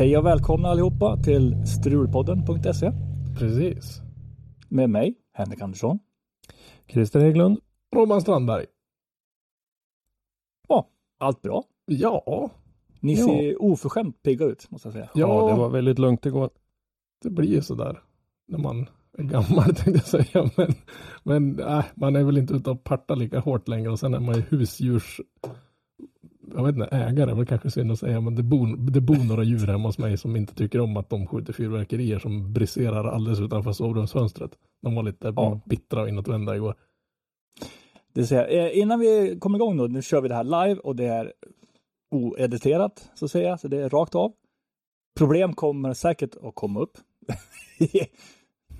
Hej och välkomna allihopa till strulpodden.se Precis. med mig, Henrik Andersson. Christer Hägglund. Robban Strandberg. Ja, allt bra. Ja, Ni Ja. ser oförskämt pigga ut, måste jag säga. Ja. Ja, det var väldigt lugnt igår. det blir ju sådär när man är gammal tänkte jag säga. Men, men äh, man är väl inte ute och partar lika hårt längre och sen är man ju husdjurs jag vet inte, ägare, väl kanske synd att säga, men det bor, det bor några djur hemma hos mig som inte tycker om att de skjuter fyrverkerier som briserar alldeles utanför sovrumsfönstret. De var lite Ja. bittra och inåtvända igår. Det säger, jag. eh, innan vi kommer igång då, nu kör vi det här live och det är oediterat, så att säga, så det är rakt av. Problem kommer säkert att komma upp.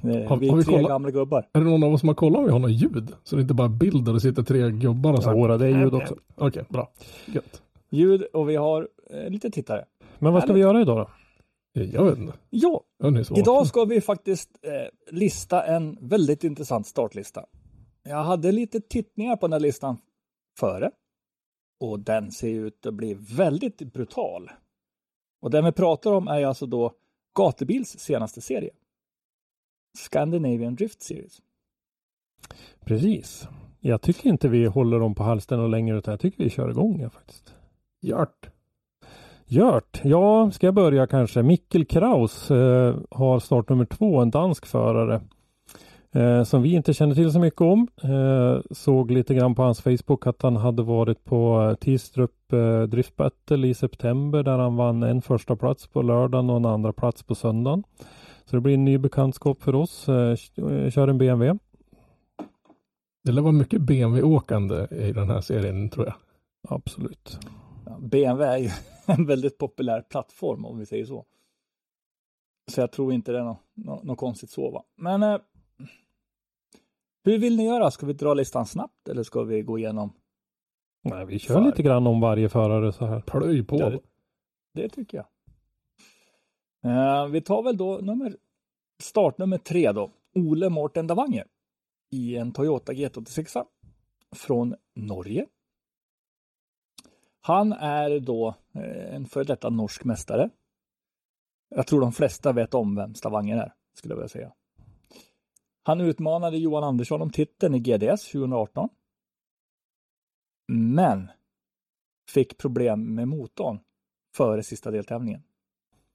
Har- vi är vi tre kollat? gamla gubbar. Är det någon av oss som har kollat om vi har något ljud? Så det inte bara är bild och sitter tre gubbar och så. Jodå, det är ljud också. Okej, bra. Gött. Ljud och vi har eh, lite tittare. Men vad ska vi göra idag då? Jag vet inte. Ja. Idag ska vi faktiskt eh, lista en väldigt intressant startlista. Jag hade lite tittningar på den här listan före. Och den ser ut att bli väldigt brutal. Och den vi pratar om är alltså då Gatubils senaste serie. Scandinavian Drift Series. Precis. Jag tycker inte vi håller dem på halsen och längre utan jag tycker vi kör igång ja, faktiskt. Gjort. Gört. Ja, ska jag börja kanske. Mikkel Kraus eh, har startnummer två, en dansk förare. Eh, som vi inte känner till så mycket om. Eh, såg lite grann på hans Facebook att han hade varit på Tistrup eh, Drift Battle i september där han vann en första plats på lördagen och en andra plats på söndagen. Så det blir en ny bekantskap för oss. Eh, kör en BMW. Det lär vara mycket BMW-åkande i den här serien tror jag. Absolut. Ja, BMW är ju en väldigt populär plattform om vi säger så. Så jag tror inte det är något, något, något konstigt så va. Men eh, hur vill ni göra? Ska vi dra listan snabbt eller ska vi gå igenom? Nej, vi kör För- lite grann om varje förare så här. Plöj på. Det, det tycker jag. Eh, vi tar väl då nummer, startnummer tre då. Ole Morten Davanger i en Toyota GT86 från Norge. Han är då eh, en före detta norsk mästare. Jag tror de flesta vet om vem Stavanger är, skulle jag vilja säga. Han utmanade Johan Andersson om titeln i GDS 2018. Men fick problem med motorn före sista deltävlingen.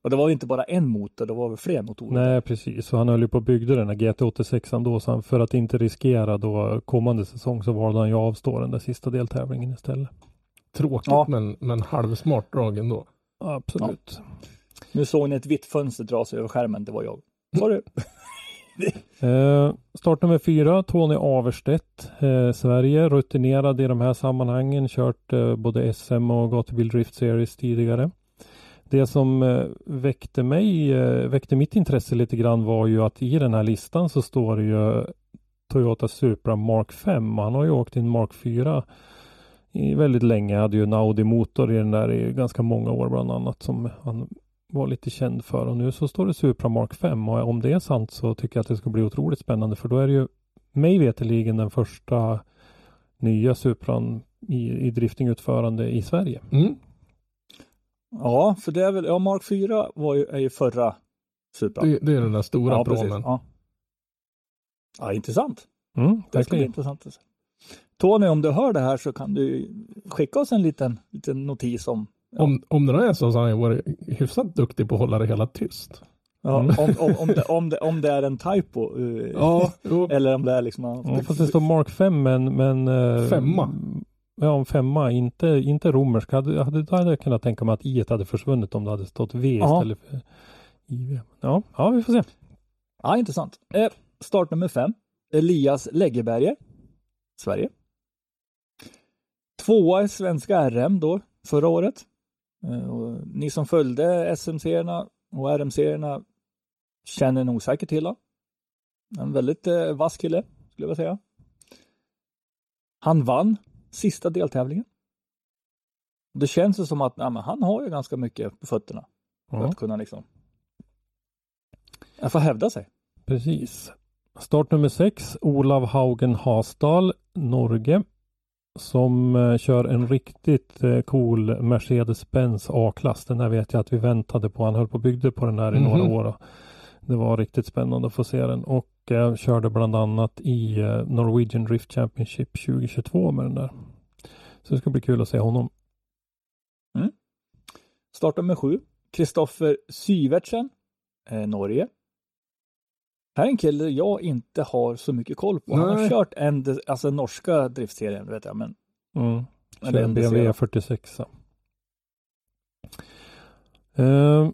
Och det var ju inte bara en motor, det var väl fler motorer. Nej, precis. Så han höll ju på att bygga den här GT86 då. Så han, för att inte riskera då kommande säsong så valde han ju att avstå den där sista deltävlingen istället. Tråkigt Ja. men, men halvsmart drag ändå. Absolut. Nu såg ni ett vitt fönster dra sig över skärmen, det var jag. Sorry. Eh, start nummer fyra, Tony Averstedt. Eh, Sverige, rutinerad i de här sammanhangen. Kört eh, både SM och Gatubil Drift Series tidigare. Det som eh, väckte mig, eh, väckte mitt intresse lite grann var ju att i den här listan så står det ju Toyota Supra Mark 5. Han har ju åkt i en Mark 4 i väldigt länge. Hade ju en Audi motor i den där i ganska många år bland annat som han var lite känd för och nu så står det Supra Mark 5 och om det är sant så tycker jag att det ska bli otroligt spännande för då är det ju mig veterligen den första nya Supran i, i driftingutförande i Sverige. Mm. Ja, för det är väl, ja Mark 4 var ju, är ju förra Supra. Det, det är den där stora ja, precis. Ja. ja, intressant. Mm, Det ska bli intressant. att se. Tony, om du hör det här så kan du skicka oss en liten, liten notis om Om, om det är så så har han varit hyfsat duktig på att hålla det hela tyst. Ja, Mm. om, om, om, det, om, det, om det är en typo. eh, Ja. Eller om det är liksom... Ja, fast det står Mark 5 men, men eh, Femma. Ja, en femma, inte, inte romersk. Hade, hade, då hade jag kunnat tänka mig att i hade försvunnit om det hade stått V Ja. istället för IV. Ja, ja, vi får se. Ja, intressant. Eh, start nummer fem. Elias Läggeberger, Sverige. Tvåa i svenska RM då, förra året. Eh, ni som följde SM-serierna och RM-serierna känner nog säkert till honom. En väldigt eh, vass kille, skulle jag vilja säga. Han vann sista deltävlingen. Det känns ju som att ja, han har ju ganska mycket på fötterna för Ja, att kunna liksom jag får hävda sig. precis. Start nummer sex, Olav Haugen Hasdal, Norge. Som eh, kör en riktigt eh, cool Mercedes-Benz A-klass. Den här vet jag att vi väntade på. Han höll på och byggde på den här i Mhm. några år. och Det var riktigt spännande att få se den. Och eh, körde bland annat i eh, Norwegian Drift Championship 2022 med den där. Så det ska bli kul att se honom. Start nummer sju. Kristoffer Syvertsen, eh, Norge. Här är en kille jag inte har så mycket koll på. Han har Nej. kört en, alltså norska driftserien, vet jag, men Mm. Kör en BMW då. 46. Eh,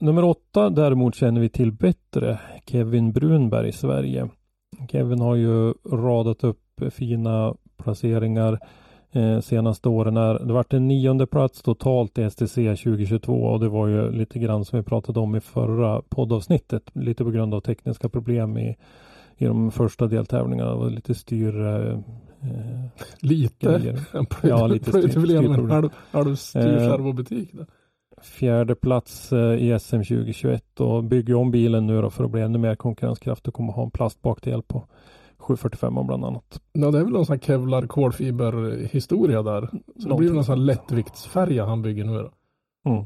nummer åtta däremot känner vi till bättre. Kevin Brunberg i Sverige. Kevin har ju radat upp fina placeringar eh, senaste åren. Är, det vart en nionde plats totalt i STC 2022 och det var ju lite grann som vi pratade om i förra poddavsnittet. Lite på grund av tekniska problem i, i de första deltävlingarna. Det var lite styr eh, eh, Lite. grejer. Ja, lite styr- plöjde väl igenom en halv, halv styrservobutik där. Fjärde plats eh, i SM 2021 och bygger om bilen nu då för att bli ännu mer konkurrenskraftig och kommer ha en plastbakdel på 745 bland annat. Ja, det är väl någon sån här kevlar kolfiber historia där. Så det blir någon sån här lättviktsfärja han bygger nu då. Mm.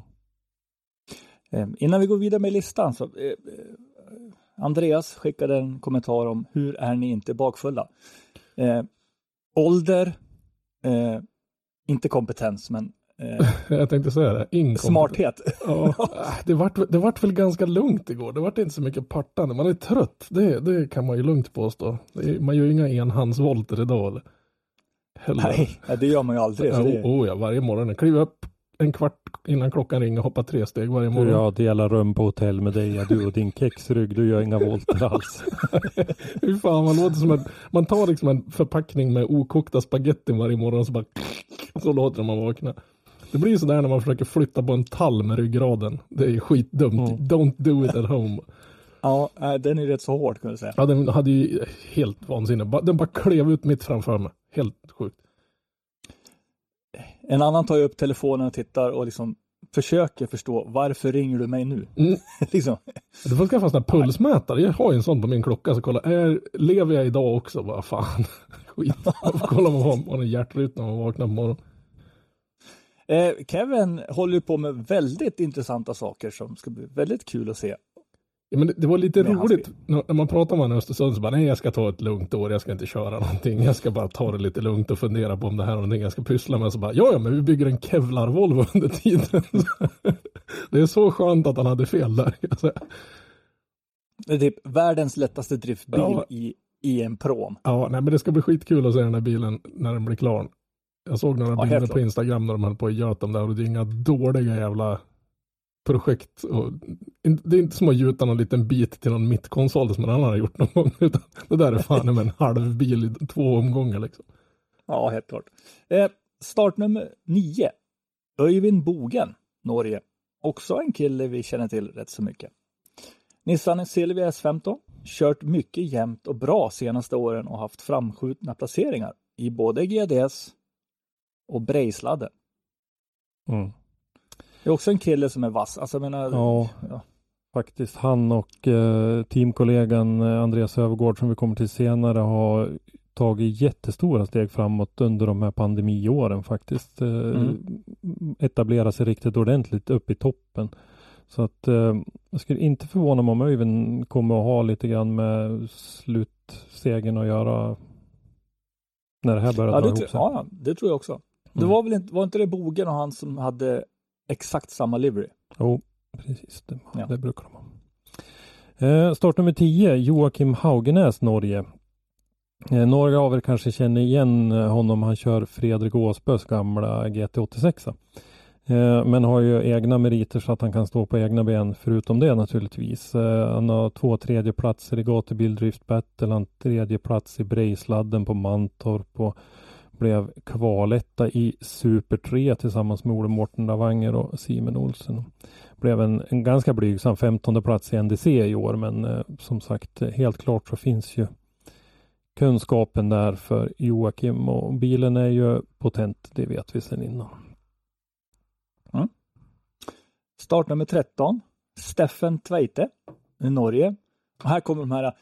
eh, innan vi går vidare med listan så eh, eh, Andreas skickade en kommentar om hur är ni inte bakfulla? Eh, ålder, eh, inte kompetens, men Jag tänkte säga det. Inkompetent. smarthet. Ja, äh, det, vart, det vart väl ganska lugnt igår. Det vart inte så mycket partande. Man är trött. Det, det kan man ju lugnt påstå. Det är, man gör ju inga enhandsvolter idag. Eller? Heller. Nej, det gör man ju aldrig. Så Ja, det, oh, oh ja, varje morgon. Jag kliver upp en kvart innan klockan ringer och hoppar tre steg varje Du morgon. jag delar rum på hotell med dig, ja, du och din kexrygg, du gör inga volter alls. Fy fan, man låter som att man tar liksom en förpackning med okokta spagetti varje morgon och så bara så låter det man vaknar. Det blir sådär när man försöker flytta på en tall med ryggraden. Det är ju skitdumt. Mm. Don't do it at home. ja, den är rätt så hård kan jag säga. Ja, den hade ju helt vansinne. Den bara klev ut mitt framför mig. Helt sjukt. En annan tar ju upp telefonen och tittar och liksom försöker förstå varför ringer du mig nu? Mm. liksom. Du får skaffa en sån här pulsmätare. Jag har ju en sån på min klocka. Så kolla, är, lever jag idag också? Bara fan. Skit. Kolla vad man har en hjärtrytm när man vaknar på morgonen. Eh, Kevin håller på med väldigt intressanta saker som ska bli väldigt kul att se. Ja, men det, det var lite roligt när, man pratar med honom i Östersund så bara nej jag ska ta ett lugnt år, jag ska inte köra någonting, jag ska bara ta det lite lugnt och fundera på om det här är någonting jag ska pyssla med. Så bara ja ja men vi bygger en Kevlar Volvo under tiden. det är så skönt att han hade fel där. säga. Det är typ världens lättaste driftbil Ja. i, i en prom. Ja nej men det ska bli skitkul att se den här bilen när den blir klar. Jag såg några Ja, bilder på. Instagram när de höll på att göt dem där och det är inga dåliga jävla projekt. Och, det är inte som att gjuta någon liten bit till någon mittkonsol som någon annan har gjort någon gång. Utan det där är fan med en halv bil i två omgångar liksom. Ja, helt klart. Eh, startnummer nio. Öyvind Bogen, Norge. Också en kille vi känner till rätt så mycket. Nissan Silvia S15. Kört mycket jämnt och bra senaste åren och haft framskjutna placeringar i både GDS och Brejsladden. Mm. Det är också en kille som är vass. Alltså jag menar, Ja, ja. faktiskt han och eh, teamkollegan eh, Andreas Övergård som vi kommer till senare har tagit jättestora steg framåt under de här pandemiåren faktiskt. Eh, Mm. Etablera sig riktigt ordentligt upp i toppen. Så att eh, jag skulle inte förvåna mig om Öyvind kommer att ha lite grann med slutsegen att göra när det här börjar Ja, dra ihop sig. ja, det tror jag också. Det Mm. var väl inte, var inte det Bogen och han som hade exakt samma livery? Jo, precis. Det, Ja. det brukar de ha. Eh, start nummer 10, Joakim Haugenäs, Norge. Eh, några av er kanske känner igen eh, honom. Han kör Fredrik Åsbös gamla GT86. Eh, men har ju egna meriter så att han kan stå på egna ben förutom det naturligtvis. Eh, han har två tredjeplatser i Gatubil Drift Battle, han tredje plats i Brejsladden på Mantorp och blev kvaletta i Super 3 tillsammans med Ole Mårten Davanger och Simon Olsen. Blev en, en ganska blygsam 15 plats i NDC i år men eh, som sagt helt klart så finns ju kunskapen där för Joakim och bilen är ju potent, det vet vi sedan innan. Start nummer 13, Steffen Tveite i Norge. Och här kommer de här eh,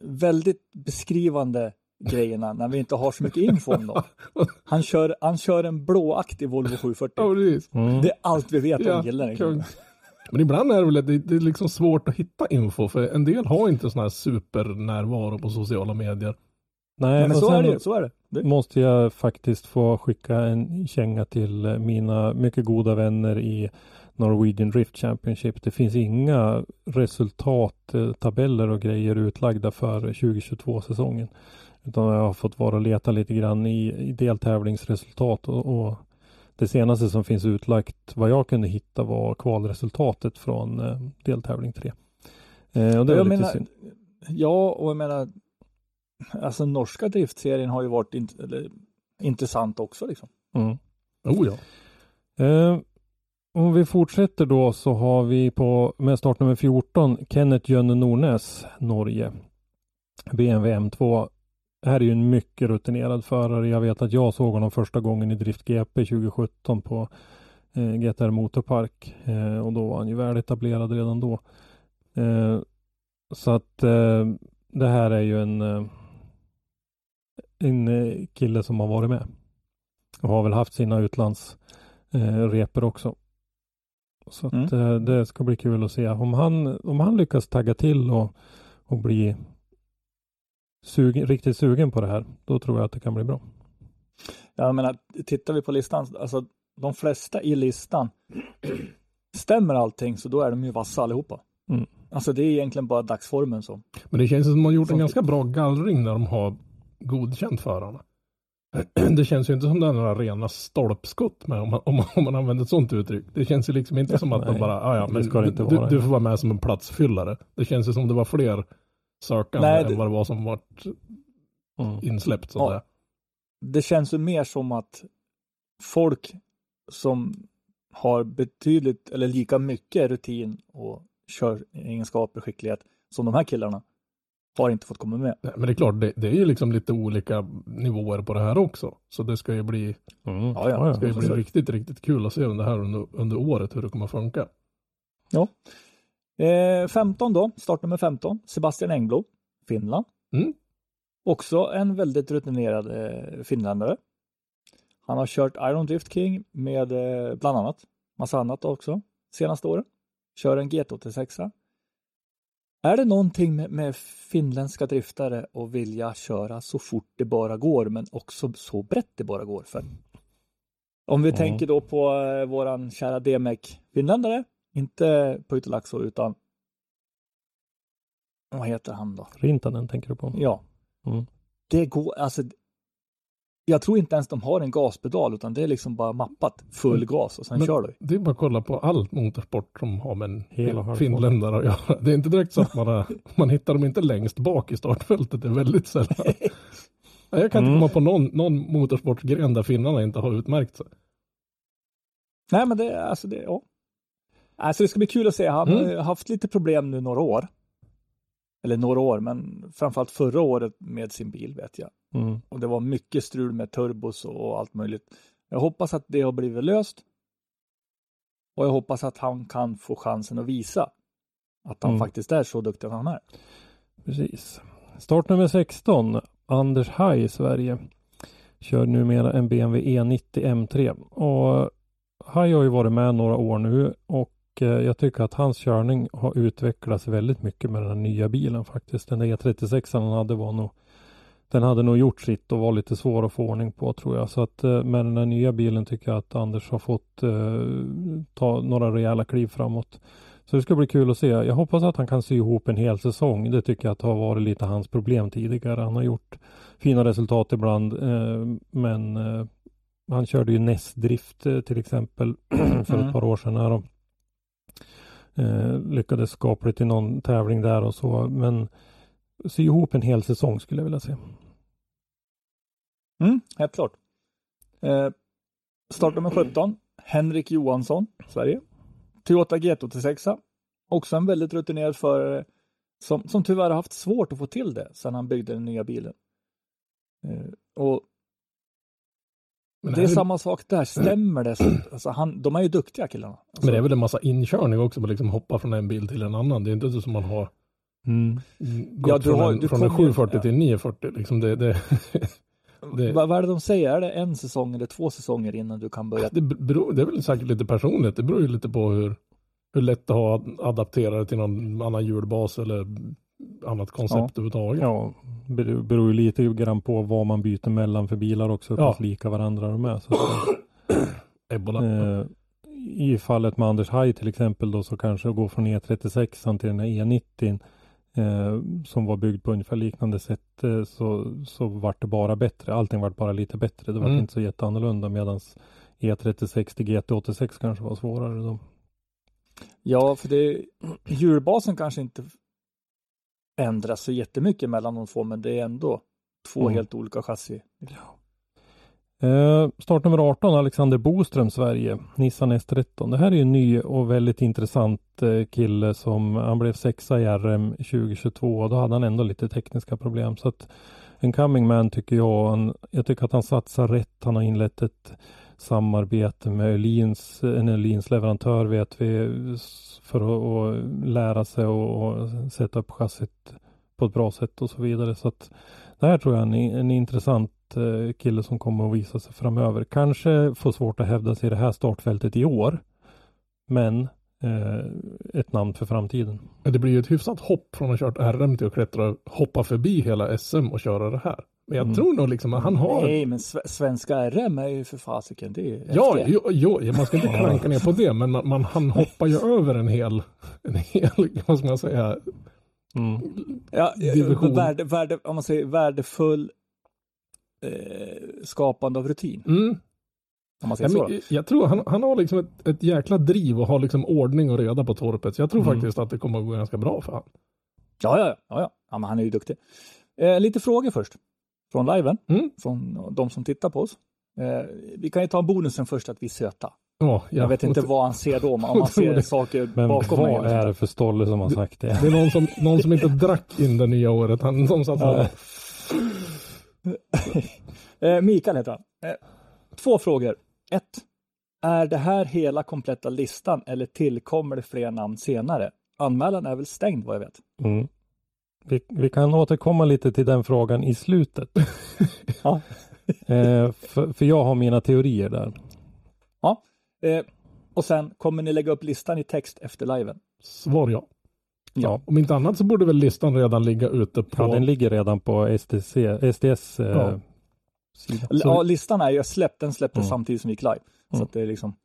väldigt beskrivande grejerna när vi inte har så mycket info om dem. Han kör, han kör en blåaktig Volvo 740. Ja, precis. Mm. Det är allt vi vet Ja, om killen. kung. Men ibland är det väl det, det är liksom svårt att hitta info för en del har inte sån här supernärvaro på sociala medier. Nej, Men och så är det, så är det. det. måste jag faktiskt få skicka en känga till eh, mina mycket goda vänner i Norwegian Drift Championship. Det finns inga resultattabeller och grejer utlagda för 2022 säsongen. Utan jag har fått vara och leta lite grann i, i deltävlingsresultat och, och det senaste som finns utlagt vad jag kunde hitta var kvalresultatet från eh, deltävling 3. Eh, och det Jag lite menar, synd. ja, och jag menar, alltså norska driftserien har ju varit int eller, intressant också liksom. Mm. Oh ja. Eh, om vi fortsätter då så har vi på med startnummer 14 Kenneth Jönne Nornäs, Norge. BMW M2. Här är ju en mycket rutinerad förare. Jag vet att jag såg honom första gången i Drift GP 2017 på eh, GTR Motorpark eh, och då var han ju väl etablerad redan då. Eh, så att eh, det här är ju en, eh, en eh, kille som har varit med och har väl haft sina utlands eh, reper också. Så att, eh, det ska bli kul att se om han, om han lyckas tagga till och, och bli sugen, riktigt sugen på det här. Då tror jag att det kan bli bra. Jag menar, tittar vi på listan, alltså de flesta i listan stämmer allting så då är de ju vassa allihopa. Mm. Alltså det är egentligen bara dagsformen som. Men det känns som att man har gjort en ganska bra gallring när de har godkänt förarna. Det känns ju inte som det är några rena stolpskott med om man, om man, om man använder ett sånt uttryck. Det känns ju liksom inte som att de Nej, bara, ah, ja, det men ska det inte du, du får vara med som en platsfyllare. Det känns ju som det var fler sökande Nej, det- än vad det var som var Mm. insläppt. Så Ja. Det känns ju mer som att folk som har betydligt eller lika mycket rutin och köregenskaper och skicklighet som de här killarna har inte fått komma med. Men det är klart, det, det är ju liksom lite olika nivåer på det här också. Så det ska ju bli, Mm. Ja, ja. ska ju bli riktigt, riktigt kul att se under, här under, under året hur det kommer att funka. Eh, 15 då, startnummer 15, Sebastian Engblom, Finland. Mm. Också en väldigt rutinerad eh, finländare. Han har kört Iron Drift King med eh, bland annat, massa annat också, senaste åren. Kör en GT86. Är det någonting med, med finländska driftare och vilja köra så fort det bara går, men också så brett det bara går? För om vi Mm. tänker då på eh, våran kära DMEC finländare, inte Pöytälakso utan vad heter han då? Rintanen tänker du på? Ja. Mm. Det går, alltså. Jag tror inte ens de har en gaspedal utan det är liksom bara mappat full Mm. gas och sen Men- kör du. Det är bara att kolla på all motorsport som har med en Hel och halv finländare att göra. Det är inte direkt så att man, har, man hittar dem inte längst bak i startfältet. Det är väldigt sällan. Jag kan inte Mm. komma på någon, någon motorsportgren där finnarna inte har utmärkt sig. Nej men det är alltså det, ja. Alltså det ska bli kul att se. Han Mm. har haft lite problem nu några år. Eller några år, men framförallt förra året med sin bil vet jag. Mm. Och det var mycket strul med turbos och allt möjligt. Jag hoppas att det har blivit löst. Och jag hoppas att han kan få chansen att visa att han Mm. faktiskt är så duktig som han är. Precis. Startnummer 16, Anders Haj i Sverige. Kör numera en BMW E90 M3. Och Haj har ju varit med några år nu och jag tycker att hans körning har utvecklats väldigt mycket med den här nya bilen faktiskt. Den där E36 han hade var nog den hade nog gjort sitt och var lite svår att få ordning på tror jag. Så att eh, med den här nya bilen tycker jag att Anders har fått eh, ta några rejäla kliv framåt. Så det ska bli kul att se. Jag hoppas att han kan sy ihop en hel säsong. Det tycker jag att har varit lite hans problem tidigare. Han har gjort fina resultat ibland eh, men eh, han körde ju nästdrift eh, till exempel för Mm. ett par år sedan. Här eh, lyckades skapligt i någon tävling där och så. Men sy ihop en hel säsong skulle jag vilja se. Mm, helt klart. Eh, startnummer 17, Henrik Johansson, Sverige. Toyota GT86. Också en väldigt rutinerad förare som, som tyvärr har haft svårt att få till det sedan han byggde den nya bilen. Eh, och men det är är- samma sak där, stämmer det? Så, alltså han, de är ju duktiga killarna. Alltså, Men det är väl en massa inkörning också, att liksom hoppa från en bil till en annan. Det är inte så som man har Mm. gått Ja, du från, har- en, du från en kommer ju- 740 till en 940. Liksom det, det, det- vad, är det de säger? Är det en säsong eller två säsonger innan du kan börja? det, beror, det är väl säkert lite personligt. Det beror ju lite på hur, hur lätt det har att adaptera det till någon annan hjulbas eller annat koncept överhuvudtaget. Ja, beror ju lite grann på vad man byter mellan för bilar också. Hur Ja. pass lika varandra de är. Så, Ebola. eh, I fallet med Anders Haj till exempel då så kanske gå från E36 till den här E90 eh, som var byggd på ungefär liknande sätt eh, så, så vart det bara bättre. Allting vart bara lite bättre. Det var Mm. inte så jätteannorlunda medan E36 till GT86 kanske var svårare då. Ja, för det, hjulbasen kanske inte ändras så jättemycket mellan de två, men det är ändå två Mm. helt olika chassi. Eh, startnummer 18, Alexander Boström, Sverige, Nissan S13. Det här är ju en ny och väldigt intressant eh, kille som, han blev sexa i RM 2022 och då hade han ändå lite tekniska problem. Så att en coming man tycker jag. Han, jag tycker att han satsar rätt. Han har inlett ett samarbete med Öhlins, en Öhlins leverantör vet vi, för att, att lära sig och, och sätta upp chassit på ett bra sätt och så vidare. Så att det här tror jag är en, en intressant eh, kille som kommer att visa sig framöver. Kanske får svårt att hävda sig i det här startfältet i år. Men ett namn för framtiden. Men Det blir ju ett hyfsat hopp från att ha kört RM till att klättra, hoppa förbi hela SM och köra det här. Men jag Mm. tror nog liksom att han har... Nej, men sve- svenska RM är ju för fasiken, det är Ja, jo, jo, man ska inte klanka ner på det, men man, man, han hoppar ju över en hel, en hel, vad ska man säga, Mm. ja, division. värde, värde, om man säger värdefull eh, skapande av rutin. mm. Om man säger Nej, så. men jag tror han, han har liksom ett, ett jäkla driv och har liksom ordning och reda på torpet. Så jag tror Mm. faktiskt att det kommer att gå ganska bra för honom. Ja, ja, ja, ja. ja men han är ju duktig. Eh, lite frågor först. Från liven, Mm. från de som tittar på oss. Eh, vi kan ju ta bonusen först att vi är söta. Ja, ja. Jag vet inte vad han ser då, men om man ser saker Men bakom mig. vad är det för stolle som har sagt det? Det är någon som, någon som inte drack in det nya året. Han som satt Ja. Eh, Mikael heter han. Eh, två frågor. Ett. Är det här hela kompletta listan eller tillkommer det fler namn senare? Anmälan är väl stängd vad jag vet. Mm. Vi, vi kan återkomma lite till den frågan i slutet. Ja. eh, för, för jag har mina teorier där. Eh, och sen, kommer ni lägga upp listan i text efter liven? Svar ja. Ja. Om inte annat så borde väl listan redan ligga ute på... Ja, den ligger redan på STC, SDS eh, Ja. Ja, listan är ju släppt, den släpptes Mm. samtidigt som vi gick live. Så Mm. att det är liksom,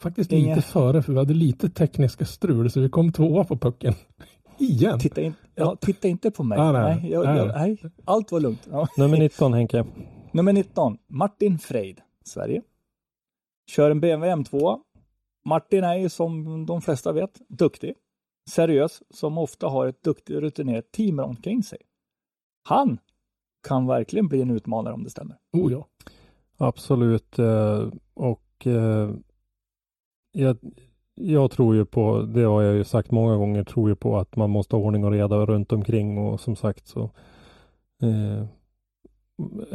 Faktiskt Inge- lite före, för vi hade lite tekniska strul, så vi kom tvåa på pucken. Igen. titta, in, ja, titta inte på mig. Nej, nej. Nej, jag, Nej, jag, nej, allt var lugnt. Ja. Nummer 19 Henke. Nummer 19, Martin Freid, Sverige. Kör en BMW M2. Martin är ju som de flesta vet duktig, seriös, som ofta har ett duktigt rutinerat team omkring sig. Han kan verkligen bli en utmanare om det stämmer. Oh ja. Absolut. eh, Och eh, jag, jag tror ju på, det har jag ju sagt många gånger, tror ju på att man måste ha ordning och reda runt omkring och som sagt så eh,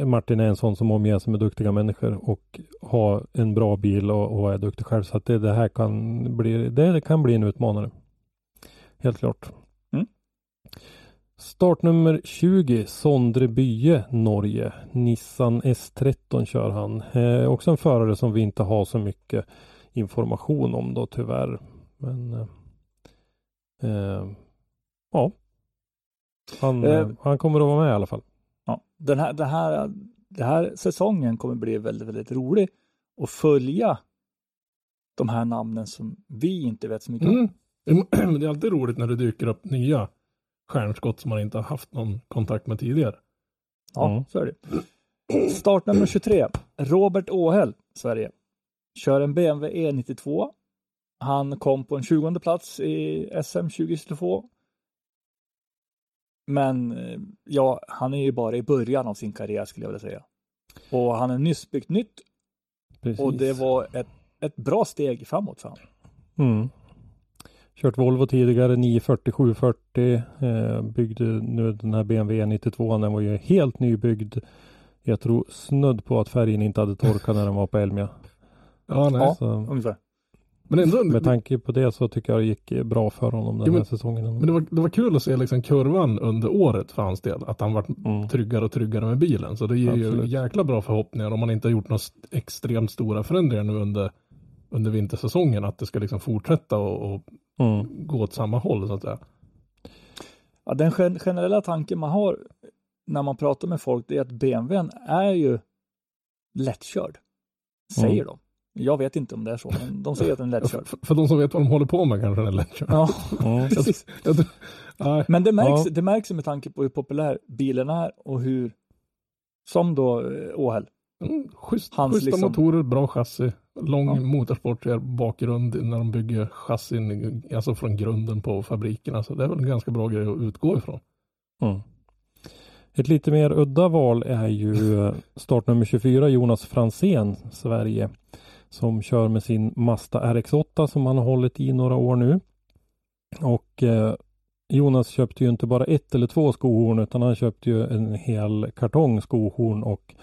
Martin är en sån som omger sig med duktiga människor och har en bra bil och, och är duktig själv. Så att det, det här kan bli, det kan bli en utmanare. Helt klart. Mm. Startnummer 20, Sondre Bye, Norge. Nissan S13 kör han. Eh, också en förare som vi inte har så mycket information om då tyvärr. Men eh, eh, ja. Han, Eh. han kommer att vara med i alla fall. Ja, den här, det här, det här säsongen kommer bli väldigt, väldigt rolig att följa de här namnen som vi inte vet så mycket om. Mm. Men det är alltid roligt när det dyker upp nya stjärnskott som man inte har haft någon kontakt med tidigare. Ja, Mm. så är det. Startnummer 23, Robert Åhäll, Sverige. Kör en BMW E92. Han kom på en 20 plats i SM 2022. Men eh, ja, han är ju bara i början av sin karriär skulle jag vilja säga. Och han är nyss byggt nytt Precis. och det var ett, ett bra steg framåt för honom. Mm. Kört Volvo tidigare, 940 740. Eh, byggde nu den här BMW 92. Den var ju helt nybyggd. Jag tror snudd på att färgen inte hade torkat när den var på Elmia. Ja, nej. Ja. Så, Ungefär. Men ändå, med tanke på det så tycker jag det gick bra för honom den Jo, men- här säsongen. men det var, det var kul att se liksom kurvan under året för hans del. Att han varit Mm. tryggare och tryggare med bilen. Så det ger ju Absolut. jäkla bra förhoppningar om man inte har gjort några extremt stora förändringar nu under, under vintersäsongen. Att det ska liksom fortsätta och, och Mm. gå åt samma håll så att säga. Ja, den gen- generella tanken man har när man pratar med folk det är att BMWn är ju lättkörd. Säger Mm. de. Jag vet inte om det är så, men de säger att den är lättkörd. För, för de som vet vad de håller på med kanske det är lättkört. Ja, Mm. precis. Jag nej. Men det märks, Ja. det märks med tanke på hur populär bilen är och hur, som då eh, Åhäll. Mm, schysst, Hans schyssta liksom- motorer, bra chassi, lång Ja. motorsportig bakgrund när de bygger chassin, alltså från grunden på fabrikerna. Så det är väl en ganska bra grej att utgå ifrån. Mm. Ett lite mer udda val är ju startnummer 24 Jonas Fransén, Sverige. Som kör med sin Mazda RX8 som han har hållit i några år nu. Och eh, Jonas köpte ju inte bara ett eller två skohorn utan han köpte ju en hel kartong skohorn och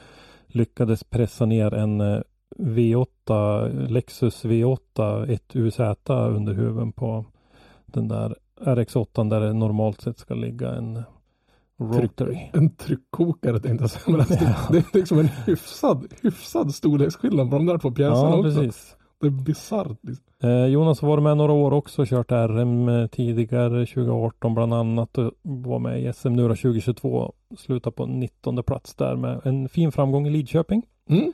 lyckades pressa ner en eh, V8, Lexus V8 1 UZ under huven på den där RX8 där det normalt sett ska ligga en Rotary. En tryckkokare tänkte jag säga. Men alltså, det, det är liksom en hyfsad, hyfsad storleksskillnad på de där två pjäserna Ja, också. precis. Det är bisarrt. Liksom. Eh, Jonas varit med några år också, kört RM tidigare 2018 bland annat och var med i SM nu då 2022. Slutade på 19 plats där med en fin framgång i Lidköping. Mm.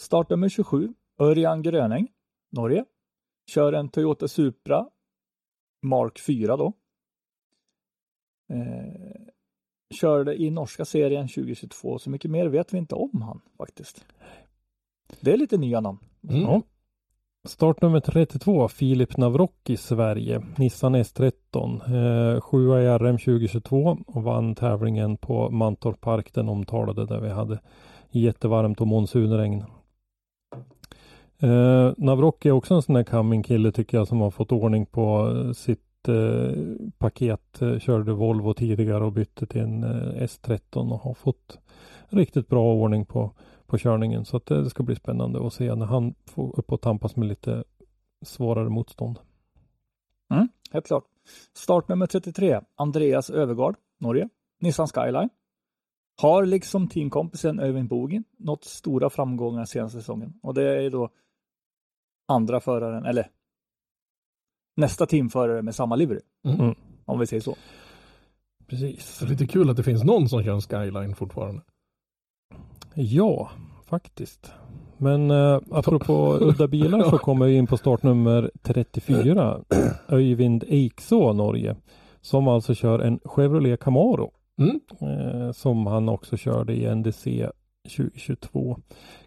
Startnummer 27, Örjan Gröning, Norge. Kör en Toyota Supra Mark 4 då. Eh, körde i norska serien 2022, så mycket mer vet vi inte om han faktiskt. Det är lite nya namn. Mm. Ja. Startnummer 32, Filip Navrocki, Sverige. Nissan S13. Eh, i RM 2022 och vann tävlingen på Mantorp Park, den omtalade där vi hade jättevarmt och monsunregn. Eh, Navrocki är också en sån där coming kille tycker jag som har fått ordning på eh, sitt eh, paket. Eh, körde Volvo tidigare och bytte till en eh, S13 och har fått riktigt bra ordning på på körningen. Så att det, det ska bli spännande att se när han får upp och tampas med lite svårare motstånd. Mm, helt klart. Startnummer 33, Andreas Övergård, Norge. Nissan Skyline. Har liksom teamkompisen Öyvind Bogin nått stora framgångar senaste säsongen. Och det är då andra föraren, eller nästa teamförare med samma livery. Mm. Om vi säger så. Precis. Det är lite kul att det finns någon som kör en skyline fortfarande. Ja, faktiskt. Men eh, apropå udda bilar så kommer vi in på startnummer 34. Öyvind Eikså, Norge. Som alltså kör en Chevrolet Camaro. Mm. Eh, som han också körde i NDC 2022.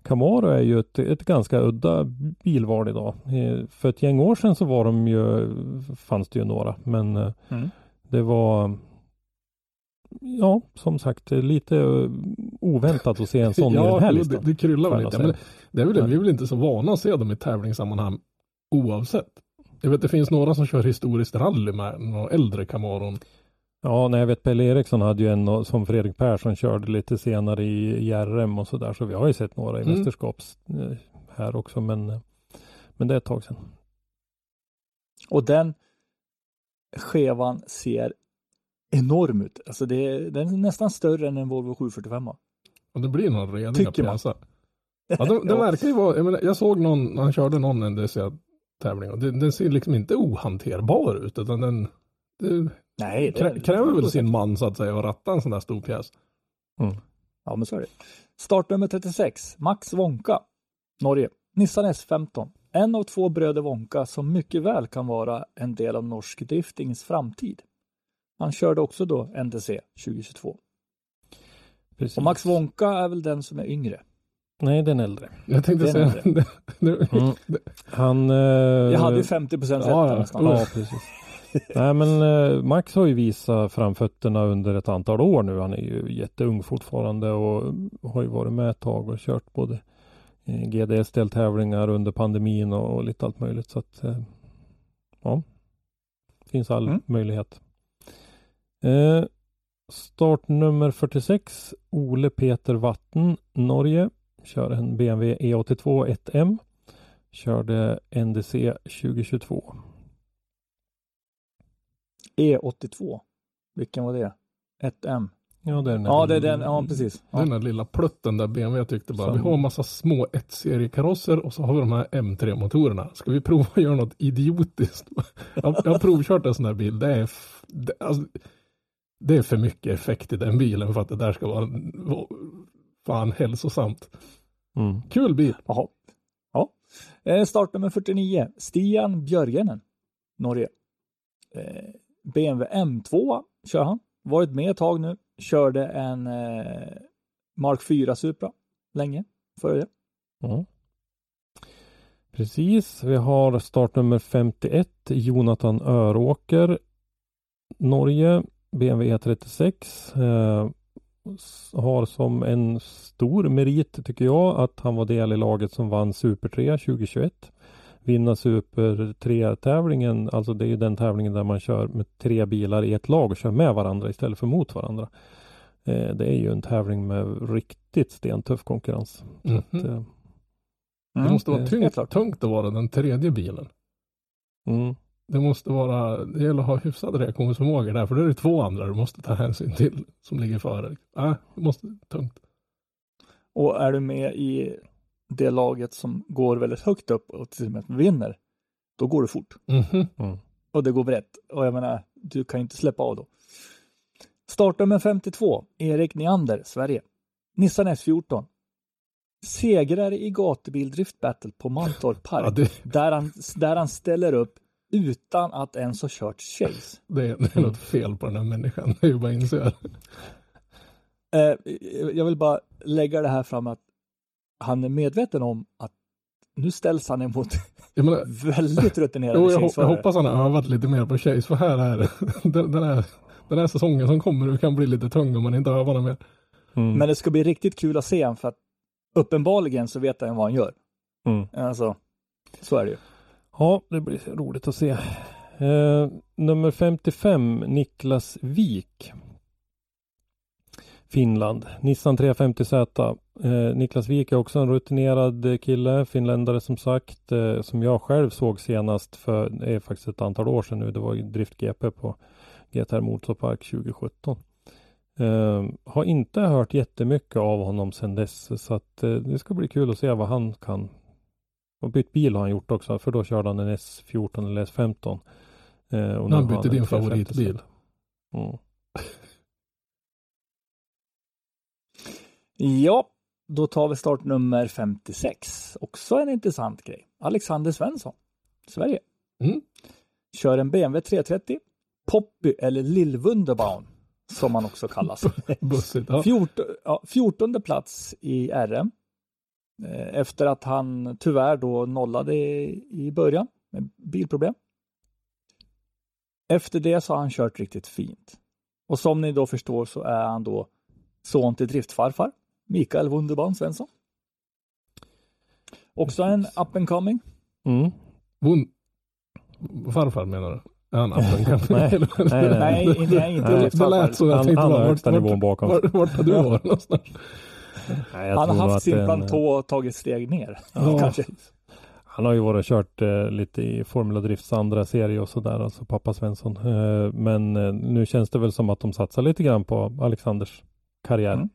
Camaro är ju ett, ett ganska udda bilval idag. Eh, för ett gäng år sedan så var de ju, fanns det ju några, men eh, Mm. det var Ja, som sagt lite eh, oväntat att se en sån i den här listan. det, det kryllar väl lite. Men det är väl, vi är väl inte så vana att se dem i tävlingssammanhang oavsett. Jag vet det finns några som kör historiskt rally med några äldre Camaron. Ja, nej, jag vet Pelle Eriksson hade ju en och- som Fredrik Persson körde lite senare i, i RM och sådär. Så vi har ju sett några i Mm. mästerskaps eh, här också. Men, eh, men det är ett tag sedan. Och den skevan ser enorm ut. Alltså det är, den är nästan större än en Volvo 745. Och det blir några rediga Tycker man. pjäser. Ja, det, det verkar ju vara, jag, menar, jag såg någon, han körde någon NDC-tävling och det, den ser liksom inte ohanterbar ut utan den det Nej, det krä, kräver väl sin man så att säga att ratta en sån där stor pjäs. Ja, men så är det. Startnummer 36, Max Wonka, Norge. Nissan S15. En av två bröder Wonka som mycket väl kan vara en del av norsk driftings framtid. Han körde också då NTC 2022. Precis. Och Max Wonka är väl den som är yngre. Nej, den äldre. Jag tänkte Det är säga, det, nu, Mm. Han... Eh, Jag hade ju 50 procent rätt ja, där ja. nästan. Ja, precis. Nej men eh, Max har ju visat framfötterna under ett antal år nu. Han är ju jätteung fortfarande och har ju varit med ett tag och kört både eh, GDS-deltävlingar under pandemin och, och lite allt möjligt. Så att eh, ja, finns all Mm. möjlighet. Eh, startnummer 46 Ole Peter Vatten, Norge. Kör en BMW E82 1M. Körde NDC 2022. E82. E Vilken var det? 1M. Ja, det är den Ja, det är den. Ja, precis. Ja. Den där lilla plutten där BMW tyckte bara, Som- vi har massa små 1-seriekarosser och så har vi de här M3-motorerna. Ska vi prova att göra något idiotiskt? Jag, jag har provkört en sån här bil. Det är, det, alltså, det är för mycket effekt i den bilen för att det där ska vara vara fan hälsosamt. Mm. Kul bil. Jaha. Ja. Eh, Startnummer 49. Stian Björgenen. Norge. Eh, BMW M2 kör han. Varit med ett tag nu. Körde en eh, Mark 4 Supra länge före det. Ja. Precis, vi har startnummer 51 Jonathan Öråker Norge BMW E36 eh, har som en stor merit tycker jag att han var del i laget som vann Super 3 2021 vinna Super 3 tävlingen alltså det är ju den tävlingen där man kör med tre bilar i ett lag och kör med varandra istället för mot varandra eh, det är ju en tävling med riktigt stentuff konkurrens Mhm. att, eh, Det måste vara helt tungt, att vara den tredje bilen. mm. Det måste vara, det gäller att ha hyfsad reaktionsförmåga där, för då är det två andra du måste ta hänsyn till som ligger före. Äh, det måste, tungt. Och är du med i det laget som går väldigt högt upp och till och med vinner, då går det fort. Mhm. Mm. Och det går brett. Och jag menar, du kan ju inte släppa av då. Startnummer 52, Erik Neander, Sverige. Nissan S14. Segrare i gatubil drift battle på Mantorp Park. Ja, det, där, han, där han ställer upp utan att ens ha kört chase. det, är- det är något fel på den här människan. Det är ju bara att inse. Eh, jag vill bara lägga det här fram att han är medveten om att nu ställs han emot Jag, menar, väldigt rutinerade jo, jag, jag hoppas han har övat lite mer på Chase, för här är det. Den, den, här, den här säsongen som kommer nu kan bli lite tung om man inte övar något mer. Mm. Men det ska bli riktigt kul att se honom för att uppenbarligen så vet han vad han gör. Mm. Alltså, så är det ju. Ja, det blir roligt att se. Eh, nummer 55, Niklas Wik. Finland, Nissan 350Z. Eh, Niklas Wik är också en rutinerad kille, finländare som sagt, eh, som jag själv såg senast för, det är faktiskt ett antal år sedan nu, det var Drift GP på GTR Motorpark 2017. Eh, har inte hört jättemycket av honom sedan dess, så att eh, det ska bli kul att se vad han kan och bytt bil har han gjort också, för då körde han en S14 eller S15. Eh, Han bytte din 350. favoritbil. Mm. Ja, då tar vi startnummer 56. Också en intressant grej. Alexander Svensson, Sverige. Mm. Kör en BMW 330, Poppy eller Lillwunderbaum som han också kallas. Bussigt. Ja. 14, ja, 14 plats i RM. Eh, Efter att han tyvärr då nollade i början med bilproblem. Efter det så har han kört riktigt fint. Och som ni då förstår så är han då son till driftfarfar, Mikael Wunderbaum Svensson. Också en up and coming. Mm. Vun... Farfar menar du? Han? Nej, nej, nej. Nej, inte, nej, inte Nej, Det lät så. Jag Han- tänkte han har bara, högsta vart, nivån vart, bakom. vart, vart har du varit någonstans? Nej, Han har haft sin en- plantå och tagit steg ner. Ja. Kanske. Han har ju varit och kört eh, lite i Formula Drifts andra serie och sådär, alltså pappa Svensson. Eh, men eh, nu känns det väl som att de satsar lite grann på Alexanders karriär. Mm.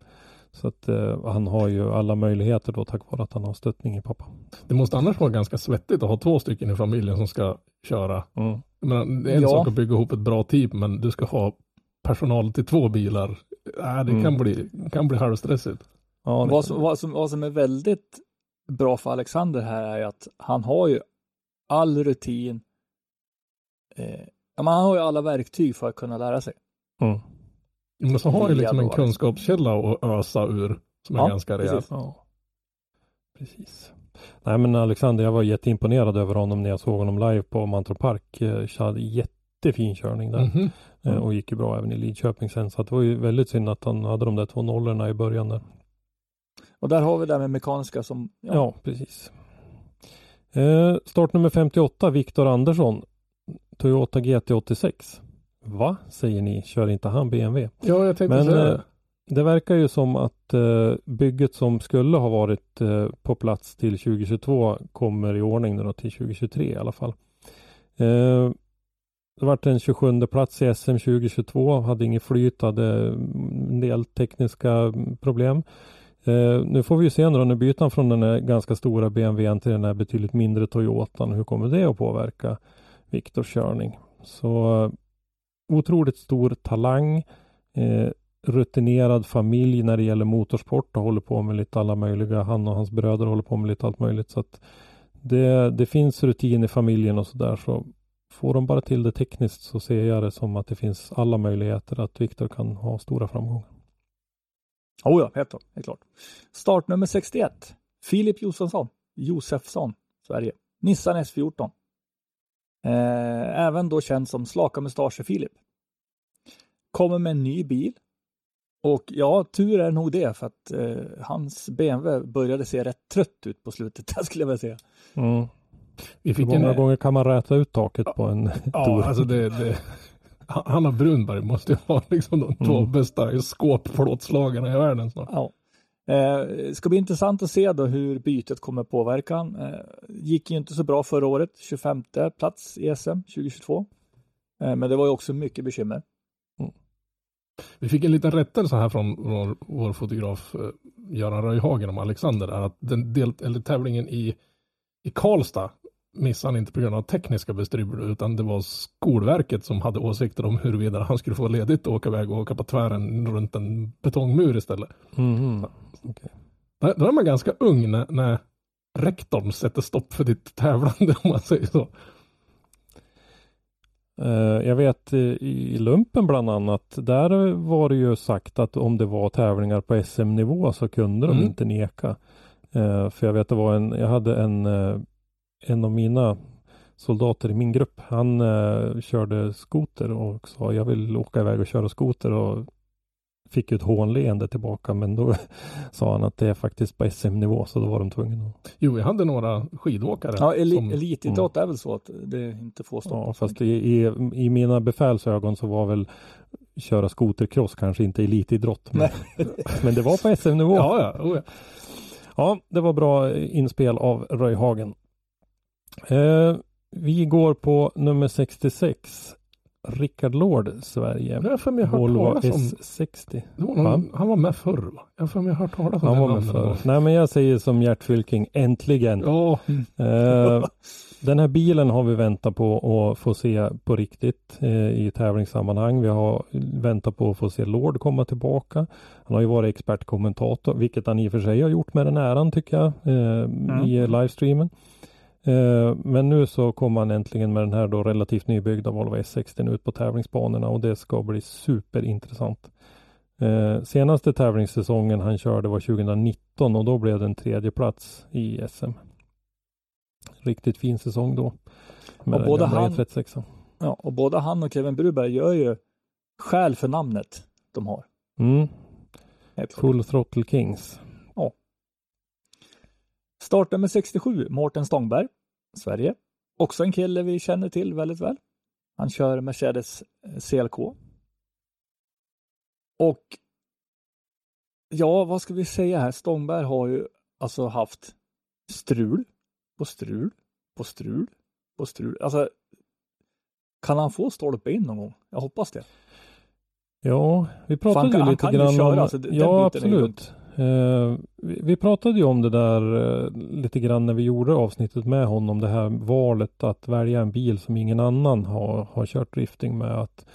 Så att eh, han har ju alla möjligheter då tack vare att han har stöttning i pappa. Det måste annars vara ganska svettigt att ha två stycken i familjen som ska köra. Mm. Menar, det är en Ja. sak att bygga ihop ett bra team, men du ska ha personal till två bilar. Äh, det Mm. kan, bli, kan bli halvstressigt. Ja, det Vad som, vad, som, vad som är väldigt bra för Alexander här är att han har ju all rutin. Eh, ja, men han har ju alla verktyg för att kunna lära sig. Mm. Men så har ju Vilja liksom en kunskapskälla att ösa ur som är Ja, ganska rejäl. precis. Ja. Precis. Nej men Alexander, jag var jätteimponerad över honom när jag såg honom live på Mantorp Park. Eh, hade jättefin körning där. Mhm. Eh, Och gick ju bra även i Lidköping sen. Så det var ju väldigt synd att han hade de där två nollorna i början där. Och där har vi det med mekaniska som, ja, Ja, precis. Eh, startnummer 58, Viktor Andersson. Toyota GT86. Va, säger ni, kör inte han BMW? Ja, jag tänkte Men säga eh, det. det verkar ju som att eh, bygget som skulle ha varit eh, på plats till 2022 kommer i ordning nu då till 2023 i alla fall. Eh, det vart en 27 plats i SM 2022, hade inget flyt, hade en del tekniska mm, problem. Eh, nu får vi ju se då, nu byter han från den här ganska stora BMWn till den här betydligt mindre Toyotan. Hur kommer det att påverka Viktors körning? Så otroligt stor talang, eh, rutinerad familj när det gäller motorsport och håller på med lite alla möjliga. Han och hans bröder håller på med lite allt möjligt. Så att det, det finns rutin i familjen och sådär. Så får de bara till det tekniskt så ser jag det som att det finns alla möjligheter att Viktor kan ha stora framgångar. Oh ja, helt, helt klart. Startnummer 61. Filip Josefsson, Josefsson, Sverige. Nissan S14. Eh, även då känd som Slaka Mustascher-Filip. Kommer med en ny bil. Och ja, tur är nog det för att eh, hans BMW började se rätt trött ut på slutet, där skulle jag vilja säga. Mm. Vi Hur fick många en, gånger kan man räta ut taket på en ja, Tour? alltså det, det, Hanna Brunberg måste ju ha liksom de två Mm. bästa skåpplåtslagarna i världen snart. Ja. Eh, ska bli intressant att se då hur bytet kommer påverka. han. Eh, gick ju inte så bra förra året, 25 plats i SM 2022. Eh, men det var ju också mycket bekymmer. Vi fick en liten rättelse här från vår, vår fotograf eh, Göran Röjhagen om Alexander. Där, att den del, eller tävlingen i, i Karlstad missade han inte på grund av tekniska bestrul utan det var Skolverket som hade åsikter om huruvida han skulle få ledigt och åka iväg och åka på tvären runt en betongmur istället. Mhm. Där, där är man ganska ung när, när rektorn sätter stopp för ditt tävlande om man säger så. Eh, Jag vet i lumpen bland annat, där var det ju sagt att om det var tävlingar på SM-nivå så kunde de Mm. inte neka. Eh, För jag vet det var en, jag hade en, eh, en av mina soldater i min grupp, han körde skoter och sa jag vill åka iväg och köra skoter och fick ju ett hånleende tillbaka men då sa han att det är faktiskt på SM-nivå så då var de tvungna Jo, jag hade några skidåkare. Ja, eli- som, elitidrott är väl så att det inte får stå. Ja, fast i, i, i mina befälsögon så var väl köra skotercross kanske inte elitidrott. Men, men det var på SM-nivå. Ja. ja, ja, oh, ja. det var bra inspel av Röjhagen. Eh, vi går på nummer 66. Rickard Lord, Sverige. Jag för mig Volvo talas om, S60. det var någon, han var med förr va? Jag för mig hört talas om Han var med namnet någon för. gång. Nej men jag säger som Gert Fylking, äntligen. Ja, Eh, den här bilen har vi väntat på att få se på riktigt eh, i tävlingssammanhang. Vi har väntat på att få se Lord komma tillbaka. Han har ju varit expertkommentator, vilket han i och för sig har gjort med den äran tycker jag eh, i livestreamen. Eh, men nu så kommer han äntligen med den här då relativt nybyggda Volvo S60 ut på tävlingsbanorna och det ska bli superintressant. Eh, senaste tävlingssäsongen han körde var 2019 och då blev det en tredje plats i SM. Riktigt fin säsong då. Med Och både han- E36. Ja, och både han och Kevin Bruberg gör ju skäl för namnet de har. Mm. Full Throttle Kings. Startnummer 67, Mårten Stångberg, Sverige. Också en kille vi känner till väldigt väl. Han kör Mercedes eh, CLK. Och ja, vad ska vi säga här? Stångberg har ju alltså haft strul på strul på strul på strul. Alltså, kan han få stolpe in någon gång? Jag hoppas det. Ja, vi pratade han kan- ju han lite kan ju grann köra, om... alltså, den ja, ju absolut. Eh, vi, vi pratade ju om det där eh, lite grann när vi gjorde avsnittet med honom. Det här valet att välja en bil som ingen annan har, har kört drifting med. Att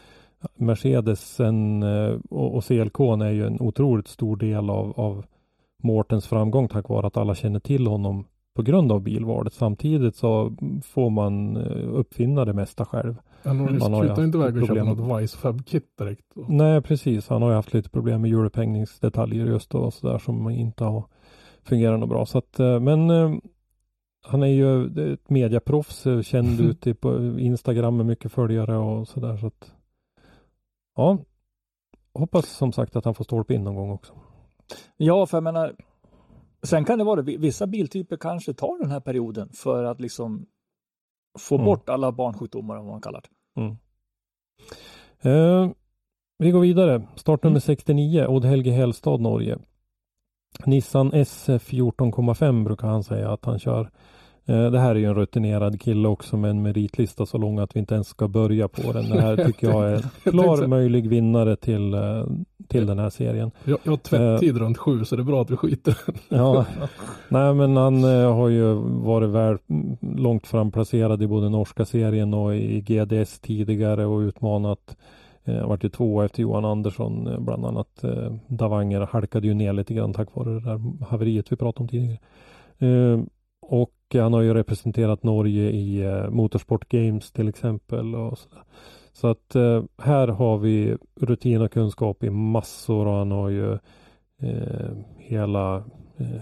Mercedesen eh, och, och CLK är ju en otroligt stor del av, av Mårtens framgång tack vare att alla känner till honom på grund av bilvalet. Samtidigt så får man eh, uppfinna det mesta själv. Han har ju slutat inte iväg och köpa något Vicefab-kit direkt. Nej, precis. Han har ju haft lite problem med hjulupphängningsdetaljer just då och sådär som inte har fungerat något bra. Så att, eh, men eh, han är ju ett mediaproffs, känd ute på Instagram med mycket följare och sådär. Så att, ja, hoppas som sagt att han får stolpe in någon gång också. Ja, för jag menar, sen kan det vara det, vissa biltyper kanske tar den här perioden för att liksom få Mm. bort alla barnsjukdomar, vad man kallar det. Eh, vi går vidare. Startnummer Mm. 69, Odd Helge Hellstad, Norge. Nissan S14,5 brukar han säga att han kör. Eh, det här är ju en rutinerad kille också med en meritlista så lång att vi inte ens ska börja på den. Det här tycker jag är klar möjlig vinnare till, eh, till den här serien. Jag, jag har tvättid runt sju så det är bra att vi skiter Ja, nej men han eh, har ju varit väl långt fram placerad i både norska serien och i GDS tidigare och utmanat. Eh, vart ju tvåa efter Johan Andersson eh, bland annat. Eh, Davanger halkade ju ner lite grann tack vare det där haveriet vi pratade om tidigare. Eh, och han har ju representerat Norge i eh, Motorsport Games till exempel. Och så, så att eh, här har vi rutin och kunskap i massor och han har ju eh, hela eh,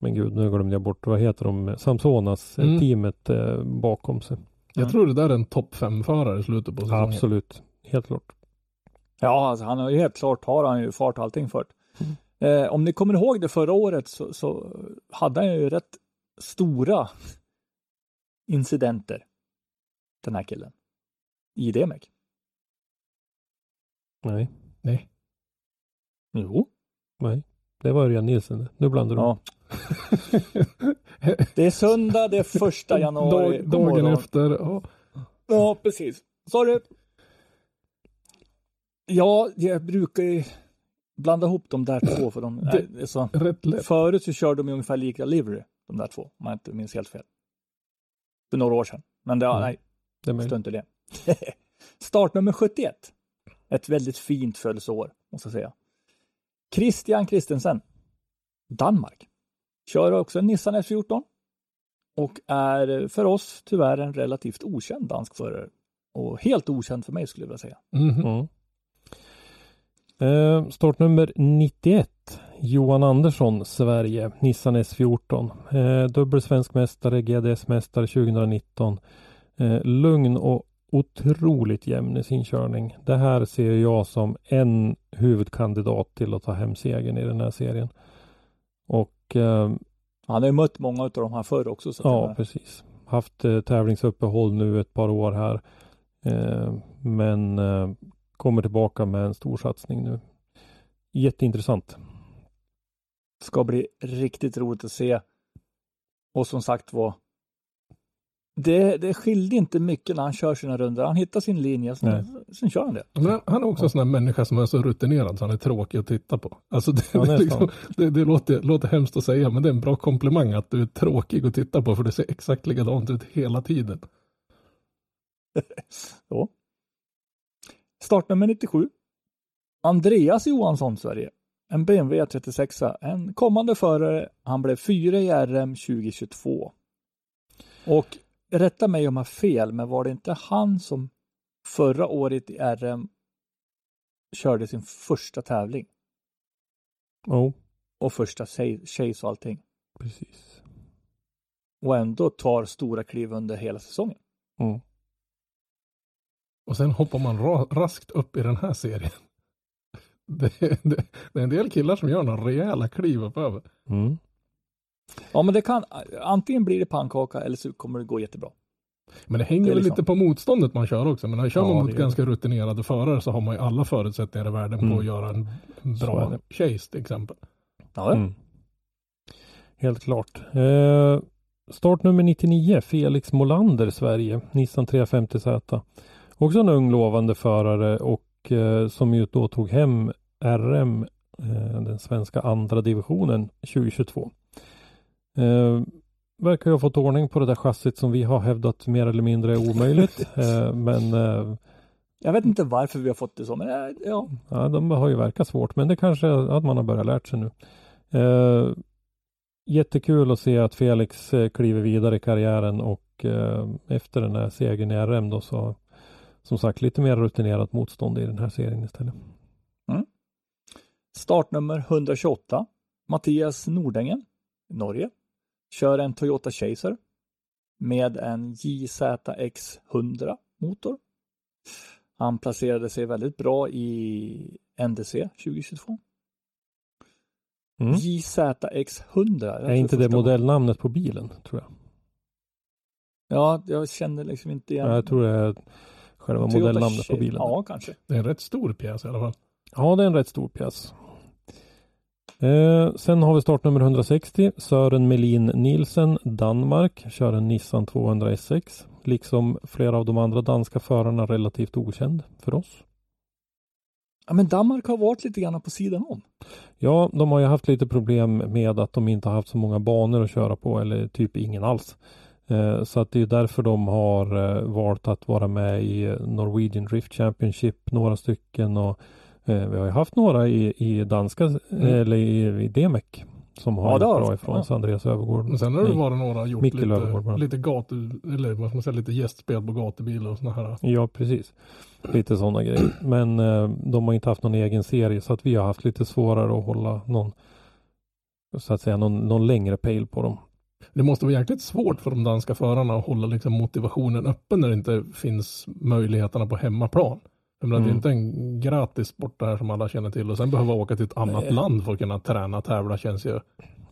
men gud, nu glömde jag bort, vad heter de, Samsonas eh, Mm. teamet eh, bakom sig. Jag tror det där är en topp fem-förare i slutet på säsongen. Absolut, helt klart. Ja, alltså, han har ju helt klart har han ju fart och allting för Mm. eh, Om ni kommer ihåg det förra året så, så hade han ju rätt stora incidenter. Den här killen. I DMEC. Nej, Nej. Jo. nej. Det var Örjan Nilsen. Nu blandar du. Ja. Det är söndag, det är första januari. Dag, dagen efter. Ja. Ja, precis. Sorry. Ja, jag brukar ju blanda ihop de där två för de Det- är så. Rätt lätt. Förut så körde de ungefär lika livery, de där två, om jag inte minns helt fel. För några år sedan. Men det, Mm. nej, Det är möjligt. strunt i det. Startnummer 71. Ett väldigt fint födelseår, måste jag säga. Christian Christensen. Danmark. Kör också en Nissan S14. Och är för oss tyvärr en relativt okänd dansk förare. Och helt okänd för mig skulle jag vilja säga. Mm. Eh, startnummer 91. Johan Andersson, Sverige, Nissan S14. Eh, dubbel svensk mästare, GDS-mästare 2019. Eh, lugn och otroligt jämn i sin körning. Det här ser jag som en huvudkandidat till att ta hem segern i den här serien. Och eh, Han har ju mött många av de här förr också. Så Ja, precis. Haft eh, tävlingsuppehåll nu ett par år här. Eh, men eh, kommer tillbaka med en stor satsning nu. Jätteintressant. ska bli riktigt roligt att se. Och som sagt var, det, det skilde inte mycket när han kör sina runder. Han hittar sin linje, sen, sen kör han det. Men han- han är också en sån här människa som är så rutinerad så han är tråkig att titta på. Alltså det, Ja, det, liksom, det, det låter, låter hemskt att säga men det är en bra komplimang att du är tråkig att titta på för det ser exakt likadant ut hela tiden. Startnummer 97. Andreas Johansson, Sverige. En BMW 36 En kommande förare. Han blev fyra i RM 2022. Och rätta mig om jag har fel, men var det inte han som förra året i RM körde sin första tävling? Jo, Och första chase och allting. precis. Och ändå tar stora kliv under hela säsongen. Mm. Och sen hoppar man ra, raskt upp i den här serien. Det, det, det är en del killar som gör några rejäla kliv uppöver. Mm. Ja, men det kan, antingen blir det pannkaka eller så kommer det gå jättebra. Men det hänger Det liksom- lite på motståndet man kör också. Men när kör Ja, man det mot ganska rutinerade förare så har man ju alla förutsättningar i världen Mm. på att göra en bra det. chase till exempel. Ja, Mm. Helt klart. Eh, startnummer 99, Felix Molander, Sverige, Nissan 350Z. Också en ung lovande förare och eh, som ju då tog hem RM, eh, den svenska andra divisionen 2022. Eh, verkar ju ha fått ordning på det där chassit som vi har hävdat mer eller mindre är omöjligt. eh, men eh, Jag vet inte varför vi har fått det så, men äh, ja. Ja, de har ju verkat svårt, men det kanske är att man har börjat lärt sig nu. Eh, jättekul att se att Felix eh, kliver vidare i karriären och eh, efter den här segern i RM då så som sagt lite mer rutinerat motstånd i den här serien istället. Startnummer 128. Mattias Nordängen, Norge. Kör en Toyota Chaser med en JZX 100 motor. Han placerade sig väldigt bra i NDC 2022. Mm. JZX 100. Är inte det modellnamnet på bilen tror jag? Ja, jag känner liksom inte igen. Ja, jag tror det är själva Toyota modellnamnet på bilen. Ja, kanske. Det är en rätt stor pjäs i alla fall. Ja, det är en rätt stor pjäs. Eh, sen har vi startnummer 160, Sören Melin Nielsen, Danmark, kör en Nissan 200 SX. Liksom flera av de andra danska förarna relativt okänd för oss. Ja, men Danmark har varit lite grann på sidan om. Ja, de har ju haft lite problem med att de inte har haft så många banor att köra på eller typ ingen alls. Eh, Så att det är därför de har eh, valt att vara med i Norwegian Drift Championship, några stycken och eh, vi har ju haft några i, i danska eller i, i DMEC som har Ja, gjort bra ifrån Ja. sig. Andreas Övergård. Men sen har det varit några gjort Mikkel Övergård lite, lite gatu, eller vad ska man säga, lite gästspel på gatubil och såna här. Ja, precis. Lite sådana grejer. Men eh, de har inte haft någon egen serie så att vi har haft lite svårare att hålla någon så att säga någon, någon längre pejl på dem. Det måste vara jäkligt svårt för de danska förarna att hålla liksom motivationen öppen när det inte finns möjligheterna på hemmaplan. Jag menar, Det är Mm. inte en gratis sport det här som alla känner till och sen behöva åka till ett annat Nej. land för att kunna träna tävla känns ju.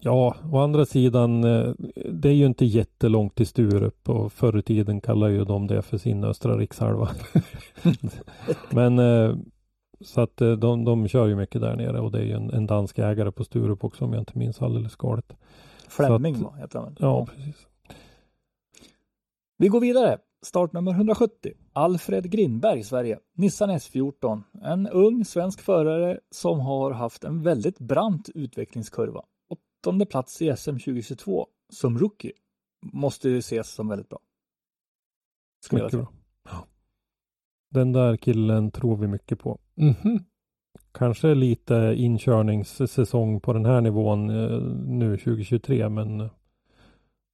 Ja, å andra sidan, eh, det är ju inte jättelångt till Sturup och förr i tiden kallade ju de det för sin östra rikshalva. Men eh, så att eh, de, de kör ju mycket där nere och det är ju en, en dansk ägare på Sturup också om jag inte minns alldeles galet. Va, heter han? Ja, precis. Vi går vidare. Startnummer 170. Alfred Grindberg, Sverige. Nissan S14. En ung svensk förare som har haft en väldigt brant utvecklingskurva. Åttonde plats i SM 2022 som rookie. Måste ju ses som väldigt bra. Skulle jag Mycket säga. bra. Ja. Den där killen tror vi mycket på. Mhm. Kanske lite inkörningssäsong på den här nivån eh, nu 2023 men eh,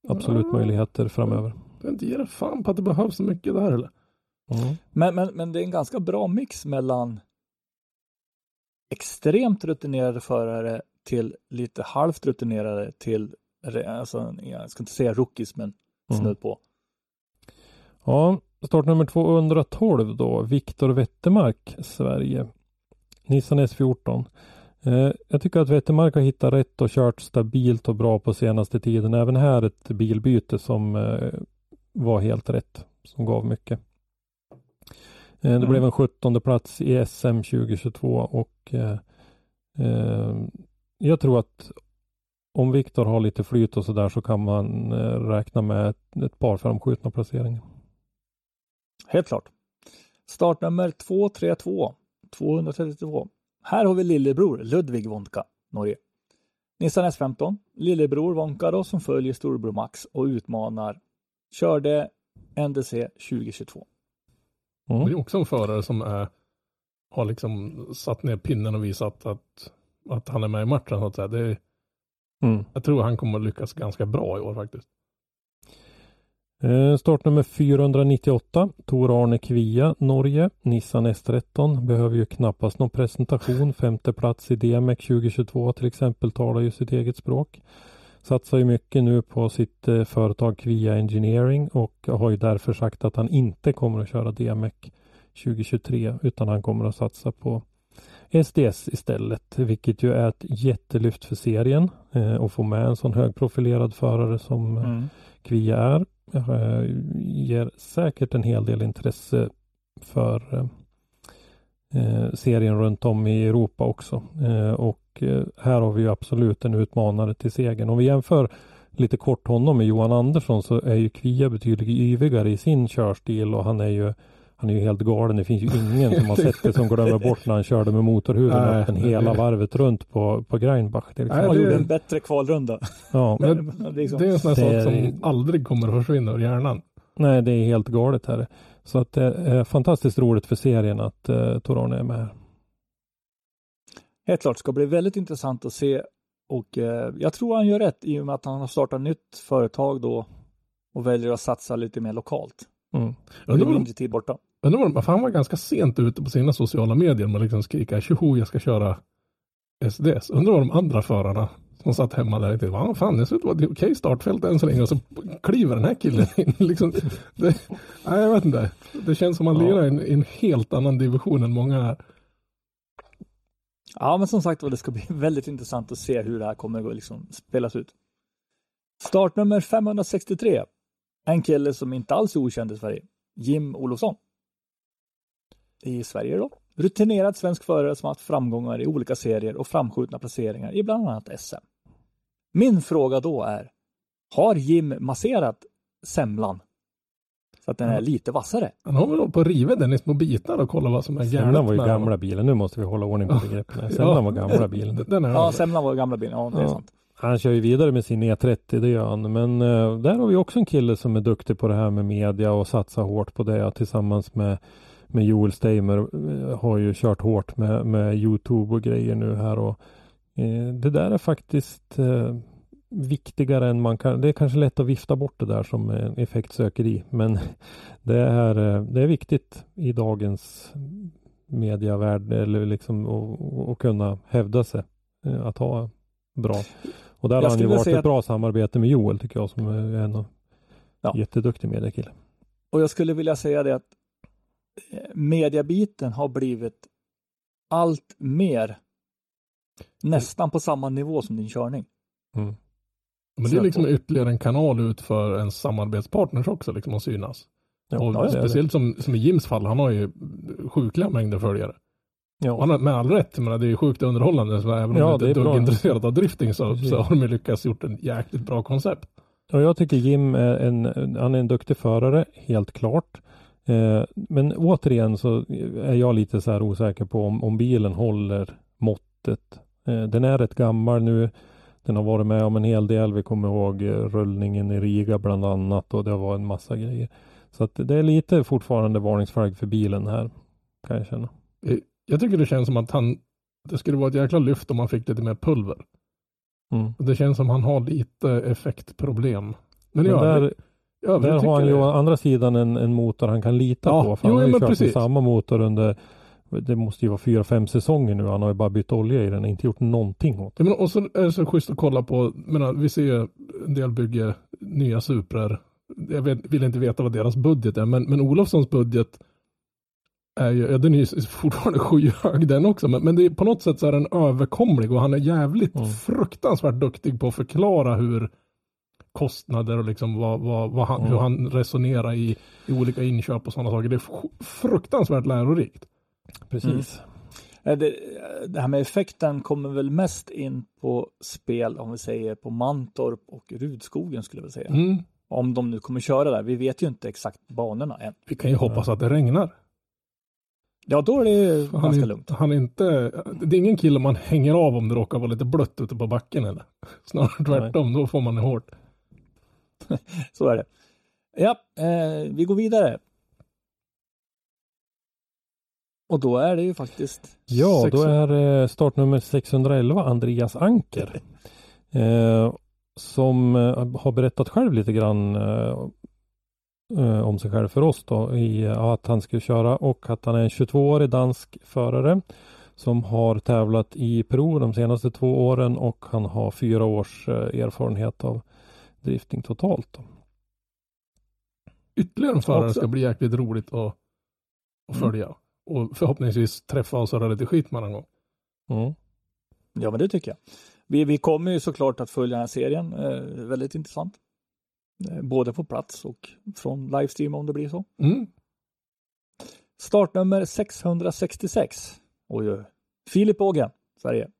absolut Ja. möjligheter framöver. Det är inte ge dig fan på att det behövs så mycket där eller? Mm. Men, men, men det är en ganska bra mix mellan extremt rutinerade förare till lite halvt rutinerade till, alltså, jag ska inte säga rookies, men Mm. snudd på. Ja, startnummer 212 då, Viktor Wettermark, Sverige. Nissan S14. Eh, jag tycker att Wettermark har hittat rätt och kört stabilt och bra på senaste tiden. Även här ett bilbyte som eh, var helt rätt, som gav mycket. Eh, det Mm. blev en 17 plats i SM 2022 och eh, eh, jag tror att om Viktor har lite flyt och sådär så kan man räkna med ett, ett par framskjutna placeringar. Helt klart. Startnummer 232, 232. Här har vi lillebror Ludvig Wonka, Norge. Nissan S15, lillebror Wonka då som följer storebror Max och utmanar. Körde NDC 2022. Mm. Det är också en förare som är, har liksom satt ner pinnen och visat att, att han är med i matchen så att säga. Det Mm. jag tror han kommer att lyckas ganska bra i år faktiskt. Eh, startnummer 498, Tor Arne Kvia, Norge. Nissan S13 behöver ju knappast någon presentation. Femte plats i DMEC 2022 till exempel talar ju sitt eget språk. Satsar ju mycket nu på sitt eh, företag Kvia Engineering och har ju därför sagt att han inte kommer att köra DMEC 2023 utan han kommer att satsa på SDS istället, vilket ju är ett jättelyft för serien eh, och få med en sån högprofilerad förare som eh, Mm. Kvia är. Eh, ger säkert en hel del intresse för eh, eh, serien runt om i Europa också. Och här har vi ju absolut en utmanare till segern. Om vi jämför lite kort honom med Johan Andersson så är ju Kvia betydligt yvigare i sin körstil och han är ju han är ju helt galen. Det finns ju ingen som har sett det som glömmer bort när han körde med motorhuven Nej, öppen det- hela varvet runt på, på Greinbach. Det är liksom, Nej, Han det- gjorde en bättre kvalrunda. ja, Men Men, liksom, Det är en sån här Det sak som aldrig kommer att försvinna ur hjärnan. Nej, det är helt galet här. Så att det är fantastiskt roligt för serien att uh, Torone är med här. Helt klart, ska bli väldigt intressant att se Och eh, jag tror han gör rätt i och med att han har startat nytt företag då och väljer att satsa lite mer lokalt. Mm. Det blir mindre tid borta. Undrar om, för han var ganska sent ute på sina sociala medier med liksom skrika tjoho jag ska köra SDS. Undrar vad de andra förarna som satt hemma där tänkte, vad fan det ser ut att vara ett okej startfält än så länge och så kliver den här killen in. liksom, det, nej, jag vet inte. Det känns som att man Ja. lirar i en, i en helt annan division än många här. Ja, men som sagt var, det ska bli väldigt intressant att se hur det här kommer att liksom spelas ut. Startnummer 563. En kille som inte alls är okänd i Sverige. Jim Olofsson. I Sverige då. Rutinerad svensk förare som haft framgångar i olika serier och framskjutna placeringar i bland annat SM. Min fråga då är, har Jim masserat semlan? Så att den är lite vassare? Han har väl hållit på att riva den i små bitar och kolla vad som är Semlan galet var ju med gamla bilen. Nu måste vi hålla ordning på begreppen. Semlan var gamla bilen. Den är Ja, semlan var gamla bilen. Ja, det är Ja. sant. Han kör ju vidare med sin E30, det gör han. Men eh, där har vi också en kille som är duktig på det här med media och satsar hårt på det tillsammans med, med Joel Steimer. eh, har ju kört hårt med, med Youtube och grejer nu här. Och, eh, det där är faktiskt eh, viktigare än man kan. Det är kanske lätt att vifta bort det där som effektsökeri. Men det är, eh, det är viktigt i dagens mediavärld eller liksom att kunna hävda sig. eh, Att ha bra. Och där har han ju varit ett att- bra samarbete med Joel tycker jag som är en Ja. jätteduktig mediekille. Och jag skulle vilja säga det att eh, mediabiten har blivit allt mer nästan på samma nivå som din körning. Mm. Men det är liksom ytterligare en kanal ut för en samarbetspartners också liksom att synas. Ja, och ja, speciellt som, som i Jims fall, han har ju sjukliga mängder följare. Ja. Han har, med all rätt, men det är ju sjukt underhållande. Så även om Ja, du inte är är intresserad av drifting så, så har de ju lyckats gjort en jäkligt bra koncept. Och jag tycker Jim är en, han är en duktig förare, helt klart. Eh, men återigen så är jag lite så här osäker på om, om bilen håller måttet. Eh, den är rätt gammal nu. Den har varit med om en hel del. Vi kommer ihåg eh, rullningen i Riga bland annat och det var en massa grejer. Så att det är lite fortfarande varningsflagg för bilen här. Kan jag känna. Eh, Jag tycker det känns som att han, det skulle vara ett jäkla lyft om man fick lite mer pulver. Mm. Det känns som han har lite effektproblem. Men, Men där, övrigt- Där har han ju å andra sidan en, en motor han kan lita Ja, på. För jo, han har ju kört precis. med samma motor under det måste ju vara fyra, fem säsonger nu. Han har ju bara bytt olja i den och inte gjort någonting åt Ja, men och så är det så schysst att kolla på, menar, vi ser ju en del bygger nya Suprar. Jag vet, vill inte veta vad deras budget är, men, men Olofssons budget är ju, ja, den är ju fortfarande skyhög den också, men, men det är, på något sätt så är den överkomlig och han är jävligt Mm. fruktansvärt duktig på att förklara hur kostnader och liksom vad, vad, vad han, Mm. hur han resonerar i, i olika inköp och sådana saker. Det är fruktansvärt lärorikt. Precis. Eh, Det, det här med effekten kommer väl mest in på spel, om vi säger på Mantorp och Rudskogen skulle jag vilja säga. Mm. Om de nu kommer köra där. Vi vet ju inte exakt banorna än. Vi kan ju hoppas att det regnar. Ja, då är det Han ganska är, lugnt. han är inte, det är ingen kille man hänger av om det råkar vara lite blött ute på backen eller. Snarare tvärtom, då får man det hårt. Så är det. Ja, eh, vi går vidare. Och då är det ju faktiskt Ja, Sex- då är eh, startnummer 611 Andreas Anker. Eh, som eh, har berättat själv lite grann eh, eh, om sig själv för oss då i att han ska köra och att han är en 22-årig dansk förare som har tävlat i Pro de senaste två åren och han har fyra års erfarenhet av drifting totalt. Då. Ytterligare en förare ska bli jäkligt roligt att, att Mm. Och förhoppningsvis träffa och surra lite skit med någon gång. Mm. Ja, men det tycker jag. Vi, vi kommer ju såklart att följa den här serien. Eh, väldigt intressant. Eh, både på plats och från livestream om det blir så. Mm. Startnummer 666. Oj, oj. Filip Ågren, Sverige.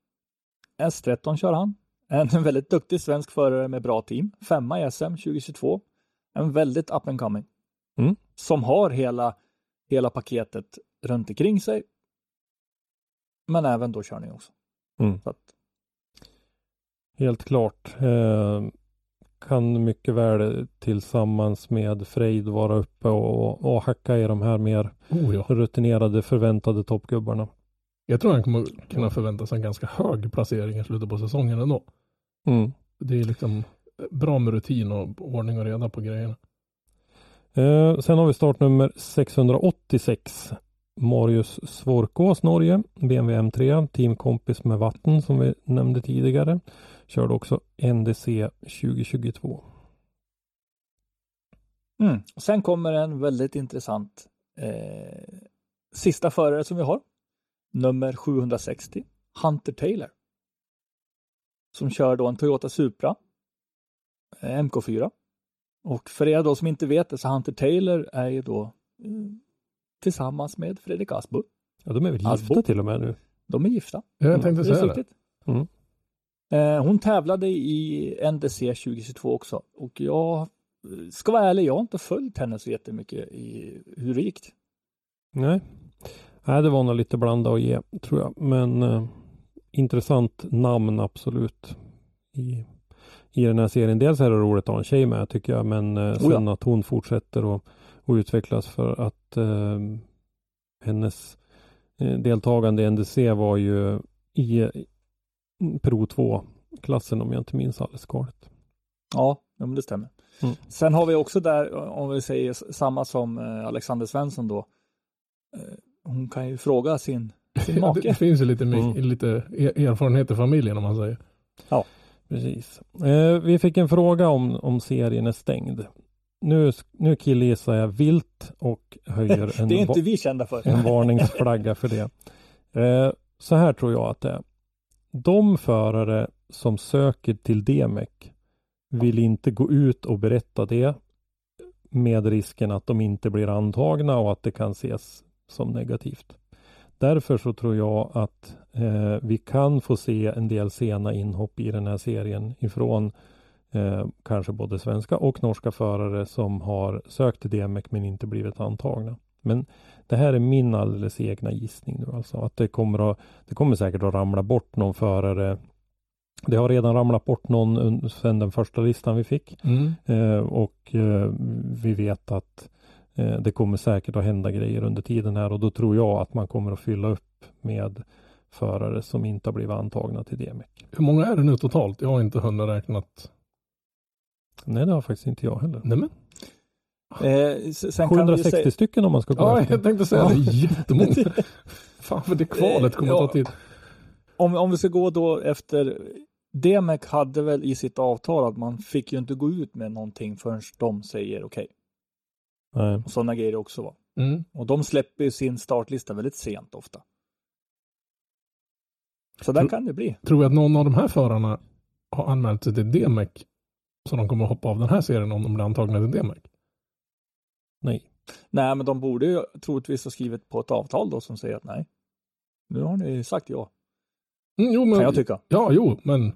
S13 kör han. En väldigt duktig svensk förare med bra team. Femma i SM 2022. En väldigt up and coming. Mm. Som har hela, hela paketet runt omkring sig. Men även då körning också. Mm. Så att, Helt klart. Eh, kan mycket väl tillsammans med Frejd vara uppe och, och hacka i de här mer Oh, ja. rutinerade förväntade toppgubbarna. Jag tror han kommer kunna förvänta sig en ganska hög placering i slutet på säsongen ändå. Mm. Det är liksom bra med rutin och ordning och reda på grejerna. Eh, sen har vi startnummer 686. Marius Svorkås, Norge. BMW M3, teamkompis med vatten som vi nämnde tidigare. Körde också NDC 2022. Mm. Sen kommer en väldigt intressant eh, sista förare som vi har. Nummer 760, Hunter Taylor. Som kör då en Toyota Supra eh, MK4. Och för er då som inte vet det så Hunter Taylor är ju då eh, tillsammans med Fredrik Asbo. Ja, de är väl Asbo. gifta till och med nu. De är gifta. Ja, jag tänkte Det är säga det. Mm. Eh, hon tävlade i NDC 2022 också och jag ska vara ärlig, jag har inte följt henne så jättemycket i hur det gick. Nej. Nej, det var nog lite blanda och ge tror jag. Men eh, intressant namn absolut. I, I den här serien. Dels är det roligt att ha en tjej med tycker jag. Men eh, Oh ja. sen att hon fortsätter att och utvecklas för att eh, hennes deltagande i NDC var ju i Pro 2-klassen om jag inte minns alldeles galet. Ja, ja men det stämmer. Mm. Sen har vi också där, om vi säger samma som eh, Alexander Svensson då. Eh, hon kan ju fråga sin, sin Ja, det, make. finns ju lite, Mm. lite e- erfarenhet i familjen om man säger. Precis. Eh, vi fick en fråga om, om serien är stängd. Nu, nu killgissar jag vilt och höjer en, Det är inte vi kända för. en varningsflagga för det. Eh, så här tror jag att det är. De förare som söker till DMEC vill inte gå ut och berätta det med risken att de inte blir antagna och att det kan ses som negativt. Därför så tror jag att eh, vi kan få se en del sena inhopp i den här serien ifrån eh, kanske både svenska och norska förare som har sökt till DMEC men inte blivit antagna. Men det här är min alldeles egna gissning nu alltså. Att det kommer, att, det kommer säkert att ramla bort någon förare. Det har redan ramlat bort någon sedan den första listan vi fick. Mm. Eh, och eh, vi vet att eh, det kommer säkert att hända grejer under tiden här och då tror jag att man kommer att fylla upp med förare som inte har blivit antagna till DMEC. Hur många är det nu totalt? Jag har inte hunnit räknat. Nej, det har faktiskt inte jag heller. Nej men. Eh, s- sen kan vi ju 760 säga, stycken om man ska gå Ja, efter. jag tänkte säga det. är Jättemånga. Fan för det kvalet kommer Ja. att ta tid. om, om vi ska gå då efter DMEC hade väl i sitt avtal att man fick ju inte gå ut med någonting förrän de säger okej. Nej. Och sådana grejer också va. Mm. Och de släpper ju sin startlista väldigt sent ofta. Så där Tror- kan det bli. Tror vi att någon av de här förarna har anmält sig till DMEC så de kommer att hoppa av den här serien om de blir antagna till DMEC? Nej. Nej, men de borde ju troligtvis ha skrivit på ett avtal då som säger att nej. Nu har ni sagt ja, Mm, jo, men, kan jag tycka. Ja, jo, men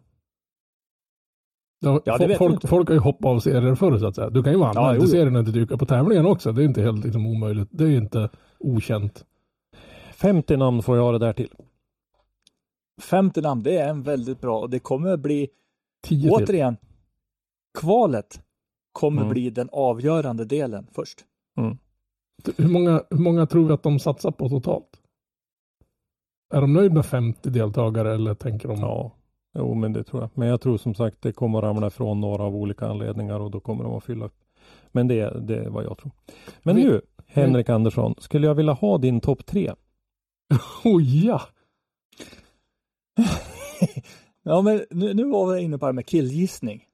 Ja, Ja, folk, folk har ju hoppat av serier förr så att säga. Du kan ju vara Ja, anmäld jo, till serien och inte dyka på tävlingen också. Det är inte helt liksom, omöjligt. Det är ju inte okänt. 50 namn får jag ha det där till. 50 namn, det är en väldigt bra och det kommer bli, Tio till. återigen, kvalet kommer Mm. bli den avgörande delen först. Hur många, hur många tror vi att de satsar på totalt? Är de nöjda med 50 deltagare eller tänker de? Ja, jo men det tror jag. Men jag tror som sagt det kommer ramla ifrån några av olika anledningar och då kommer de att fylla upp. Men det, det är vad jag tror. Men Vi- nu, Henrik Andersson, skulle jag vilja ha din topp tre? Oh ja! Ja, men nu, nu var vi inne på det här med killgissning.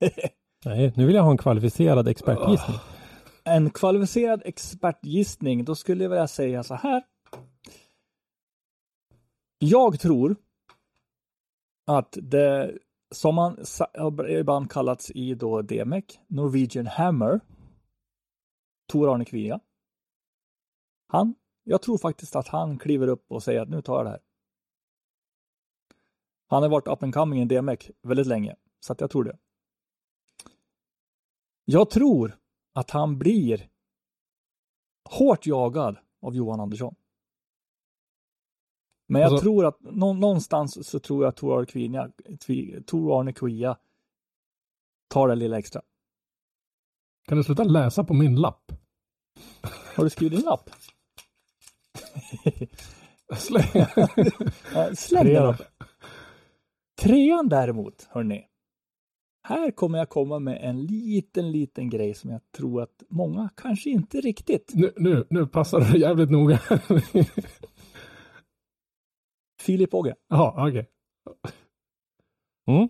Nej, nu vill jag ha en kvalificerad expertgissning. Ah. En kvalificerad expertgissning, då skulle jag vilja säga så här. Jag tror att det som man ibland kallats i då DMEC, Norwegian Hammer, Tor Arne Kvia. Han, jag tror faktiskt att han kliver upp och säger att nu tar jag det här. Han har varit up and coming i DMEC väldigt länge, så att jag tror det. Jag tror att han blir hårt jagad av Johan Andersson. Men jag Alltså- tror att nå- någonstans så tror jag att Tor Arne Kvia, Tor Arne Kvia tar det lilla extra. Kan du sluta läsa på min lapp? Har du skrivit din lapp? Släng. Släng den. Trean däremot, hörni. Här kommer jag komma med en liten, liten grej som jag tror att många kanske inte riktigt. Nu, nu, nu passar det jävligt noga. Filip Åge. Jaha, okej. Mm.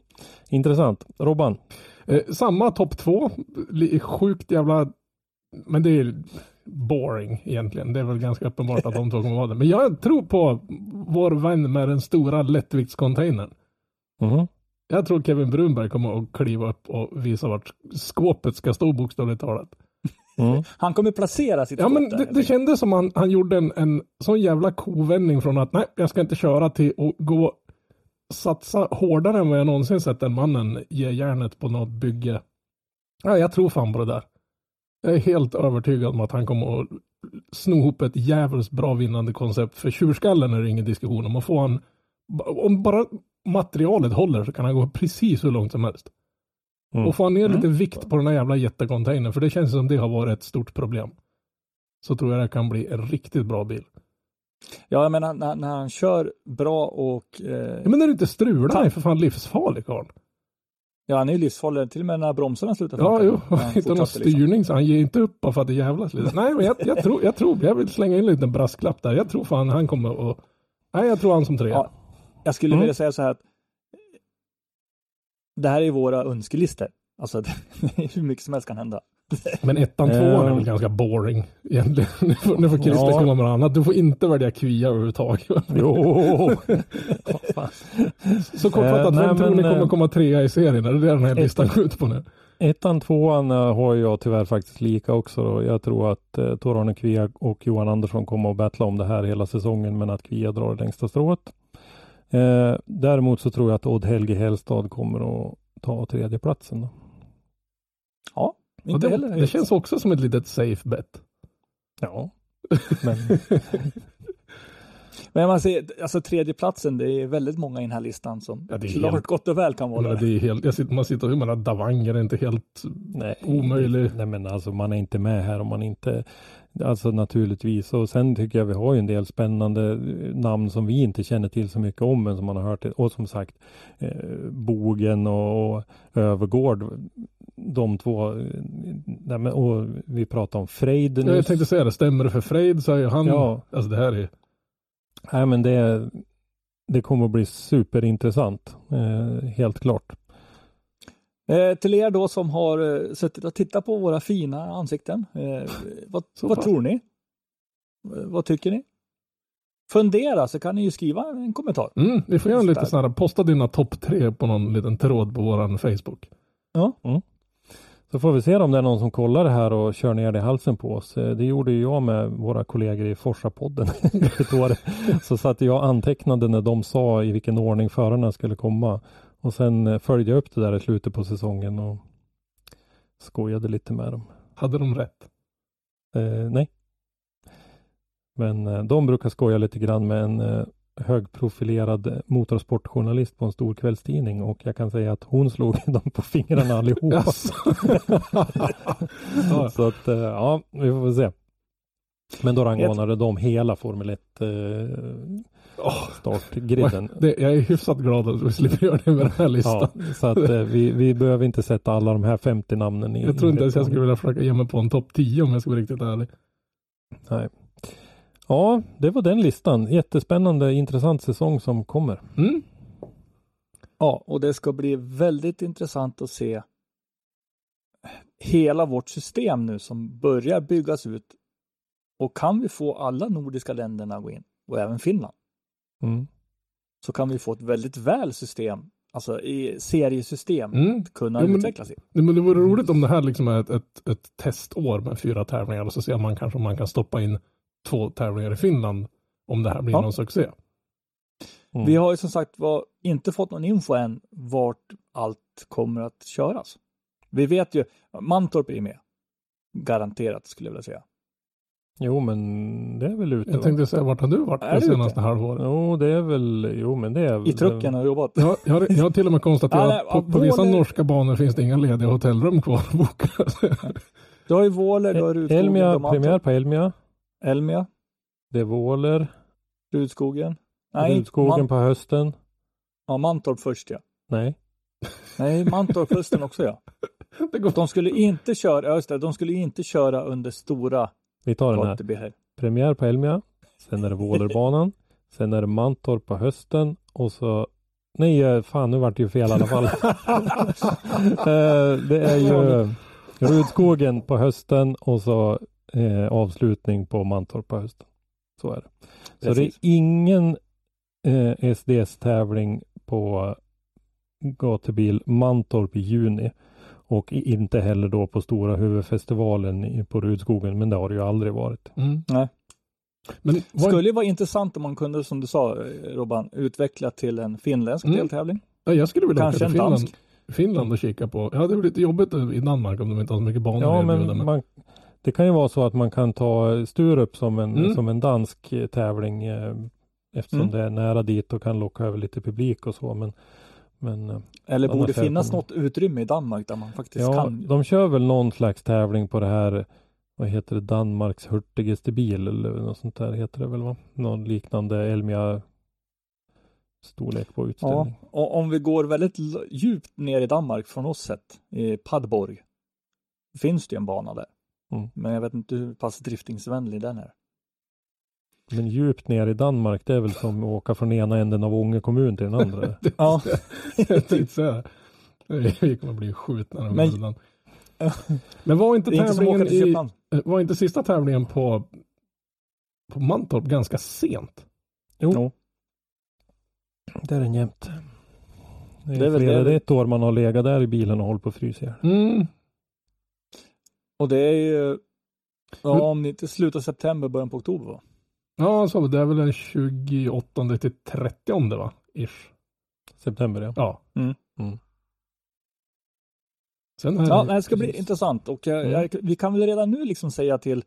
Intressant. Robban? Eh, samma topp två. Sjukt jävla... Men det är boring egentligen. Det är väl ganska uppenbart att de två kommer vara det. Men jag tror på vår vän med den stora lättviktscontainern. Mhm. Jag tror Kevin Brunberg kommer att kliva upp och visa vart skåpet ska stå bokstavligt talat. Mm. Han kommer placera sitt Ja skott men där, det, det kändes som han, han gjorde en, en sån jävla kovändning från att nej, jag ska inte köra till att gå satsa hårdare än vad jag någonsin sett den mannen ge järnet på något bygge. Ja, jag tror fan på det där. Jag är helt övertygad om att han kommer att sno ihop ett jävligt bra vinnande koncept. För tjurskallen är det ingen diskussion om. Och får han, om bara materialet håller så kan han gå precis hur långt som helst. Mm. Och få ner Mm. lite vikt på den här jävla jättecontainern, för det känns som det har varit ett stort problem. Så tror jag det kan bli en riktigt bra bil. Ja, jag menar när, när han kör bra och... Eh, Ja, men när du inte strular, han är för fan livsfarlig karln. ja, han är ju livsfarlig till och med när bromsarna slutar Ja, funka. jo, När han inte någon liksom. styrning så han ger inte upp bara för att det jävlas lite. Nej, men jag, jag, tror, jag tror, jag vill slänga in en liten brasklapp där. Jag tror fan han kommer att, nej jag tror han som trea. Ja. Jag skulle Mm. vilja säga så här att det här är våra önskelistor. Alltså hur mycket som helst kan hända. Men ettan, tvåan är Eh. väl ganska boring egentligen. Nu får, nu får Christer komma med något annat. Du får inte välja kvia överhuvudtaget. Jo! Så kortfattat, Eh, vem nej, tror ni kommer eh, komma trea i serien? Är det det den här listan går ut på nu? Ettan, tvåan eh, har jag tyvärr faktiskt lika också. Då. Jag tror att eh, Tor-Arne Kvia och Johan Andersson kommer att battla om det här hela säsongen men att Kvia drar det längsta strået. Eh, däremot så tror jag att Odd Helge Hellstad kommer att ta tredjeplatsen. Då. Ja, inte det, heller. det känns också som ett litet safe bet. Ja, men Men man ser, alltså tredjeplatsen, det är väldigt många i den här listan som Ja, klart helt- gott och väl kan vara där. det är helt, sitter, man sitter och man Davanger är inte helt nej. omöjlig. Nej men alltså man är inte med här om man inte Alltså naturligtvis. Och sen tycker jag vi har ju en del spännande eh, namn som vi inte känner till så mycket om men som man har hört. Och som sagt eh, Bogen och, och Övergård. De två eh, nej, men, och vi pratar om Frejd Ja, jag tänkte säga det, stämmer det för Frejd så är han, Ja. alltså det här är Nej men det det kommer att bli superintressant eh, helt klart. Eh, till er då som har eh, suttit och tittat på våra fina ansikten. Eh, vad vad tror ni? Eh, vad tycker ni? Fundera så kan ni ju skriva en kommentar. Mm, vi får göra en lite sån här, posta dina topp tre på någon liten tråd på våran Facebook. Så får vi se om det är någon som kollar det här och kör ner det i halsen på oss. Eh, Det gjorde ju jag med våra kollegor i Forsa-podden. Så satt jag och antecknade när de sa i vilken ordning förarna skulle komma. Och sen eh, följde jag upp det där i slutet på säsongen och skojade lite med dem. Hade de rätt? Eh, nej. Men eh, de brukar skoja lite grann med en eh, högprofilerad motorsportjournalist på en stor kvällstidning och jag kan säga att hon slog dem på fingrarna allihopa. Så att, ja, vi får väl se. Men då rangordnade de hela Formel 1 Åh, startgriden. det, jag är hyfsat glad att vi slipper göra det med den här listan. Ja, så att eh, vi, vi behöver inte sätta alla de här 50 namnen i. jag tror inte ens jag skulle vilja försöka ge mig på en topp 10 om jag ska vara riktigt ärlig. Nej. Ja, det var den listan. Jättespännande, intressant säsong som kommer. Mm. Ja, och det ska bli väldigt intressant att se hela vårt system nu som börjar byggas ut. Och kan vi få alla nordiska länderna att gå in och även Finland Mm. så kan vi få ett väldigt väl system, alltså i seriesystem, Mm. att kunna Jo, men- utvecklas i. Nej, men det vore roligt om det här liksom är ett, ett, ett testår med fyra tävlingar och så ser man kanske om man kan stoppa in två tävlingar i Finland om det här blir Ja. någon succé. Mm. Vi har ju som sagt var inte fått någon info än vart allt kommer att köras. Vi vet ju, Mantorp är med. Garanterat skulle jag vilja säga. Jo, men det är väl ute. Jag tänkte säga, vart har du varit Är det du senaste halvåret? Jo, det är väl, jo men det är väl. I trucken och jobbat. Jag, jag, har, jag har till och med konstaterat att på, på vissa norska banor finns det inga lediga hotellrum kvar att boka. Du har ju Våler, du har Rudskogen, du Elmia, har premiär på Elmia. Elmia, Det är Våler. Rudskogen. Nej, Rudskogen Man- på hösten. Ja, Mantorp först ja. Nej. Nej, Mantorp hösten också ja. Det går De skulle inte köra, ja, just det, de skulle inte köra under stora Vi tar den här. Premiär på Elmia. Sen är det Vålerbanan. sen är det Mantorp på hösten. Och så Nej, eh, fan nu vart det ju fel i alla fall. Eh, det är ju Rudskogen på hösten och så eh, avslutning på Mantorp på hösten. Så är det. Så det är ingen eh, SDS-tävling på gatubil Mantorp i juni. Och inte heller då på stora huvudfestivalen på Rudskogen. Men det har det ju aldrig varit. Mm. Nej. Men var, Skulle ju vara intressant om man kunde, som du sa eh, Robban, utveckla till en finländsk Mm. deltävling. ja, jag skulle vilja Kanske åka till en Finland, dansk. Finland och kika på. Ja, det blir lite jobbigt i Danmark om de inte har så mycket banor Ja, men man, det kan ju vara så att man kan ta Sturup som en, Mm. som en dansk eh, tävling eh, eftersom Mm. det är nära dit och kan locka över lite publik och så. Men, men eh, Eller borde finnas något utrymme i Danmark där man faktiskt ja, kan. de kör väl någon slags tävling på det här vad heter det, Danmarks hurtigaste bil eller något sånt där heter det väl va? Någon liknande Elmia storlek på Ja, utställning. och om vi går väldigt djupt ner i Danmark från oss sett, i Padborg, finns det ju en bana där. Mm. Men jag vet inte hur pass driftingsvänlig den är. Men djupt ner i Danmark det är väl som att åka från ena änden av Ånge kommun till den andra. Ja, jag tänkte säga vi kommer bli skjutna. Men- Men, men var inte inte tävlingen till i, var inte sista tävlingen på, på Mantorp ganska sent? Jo. Jo. Det är den jämt. Det är, Det är väl flera, det det är ett år man har legat där i bilen och hållit på att frysa. Mm. Och det är ju, ja om det inte slutar september, början på oktober va? Ja, så det är väl den 28 till 30 va? Ish. September ja. Ja. Mm. Mm. Sen är Ja, det ska bli intressant och jag, Mm. jag, vi kan väl redan nu liksom säga till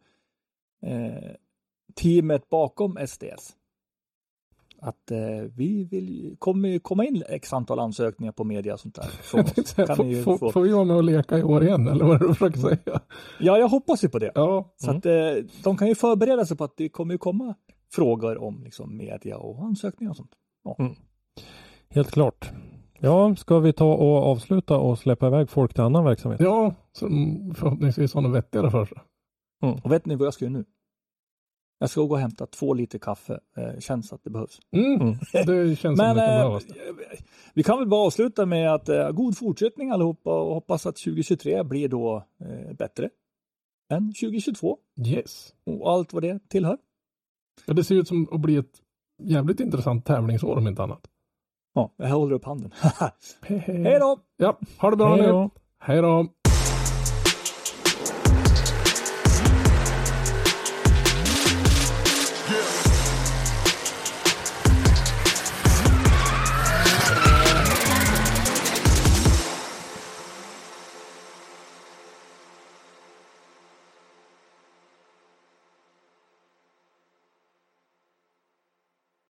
eh, teamet bakom SDS att eh, vi vill, kommer komma in x antal ansökningar på media och sånt där. säga, Kan får, ni få. får vi vara med och leka i år igen eller vad du försöker säga? Ja, jag hoppas ju på det. Ja, Så Mm. att eh, de kan ju förbereda sig på att det kommer ju komma frågor om liksom, media och ansökningar och sånt. Helt klart. Ja, ska vi ta och avsluta och släppa iväg folk till annan verksamhet? ja som förhoppningsvis har något vettigare för sig. Och vet ni vad jag ska göra nu? Jag ska gå och hämta två liter kaffe. Eh, känns att det behövs. Mm. Mm. Det känns som Men det kan eh, vi kan väl bara avsluta med att eh, god fortsättning allihopa och hoppas att 2023 blir då eh, bättre än 2022 Yes. och allt vad det tillhör. Ja, det ser ut som att bli ett jävligt intressant tävlingsår om inte annat. Ja, jag håller upp handen. Hej då! Ja, ha det bra Hej nu. då! Hej då.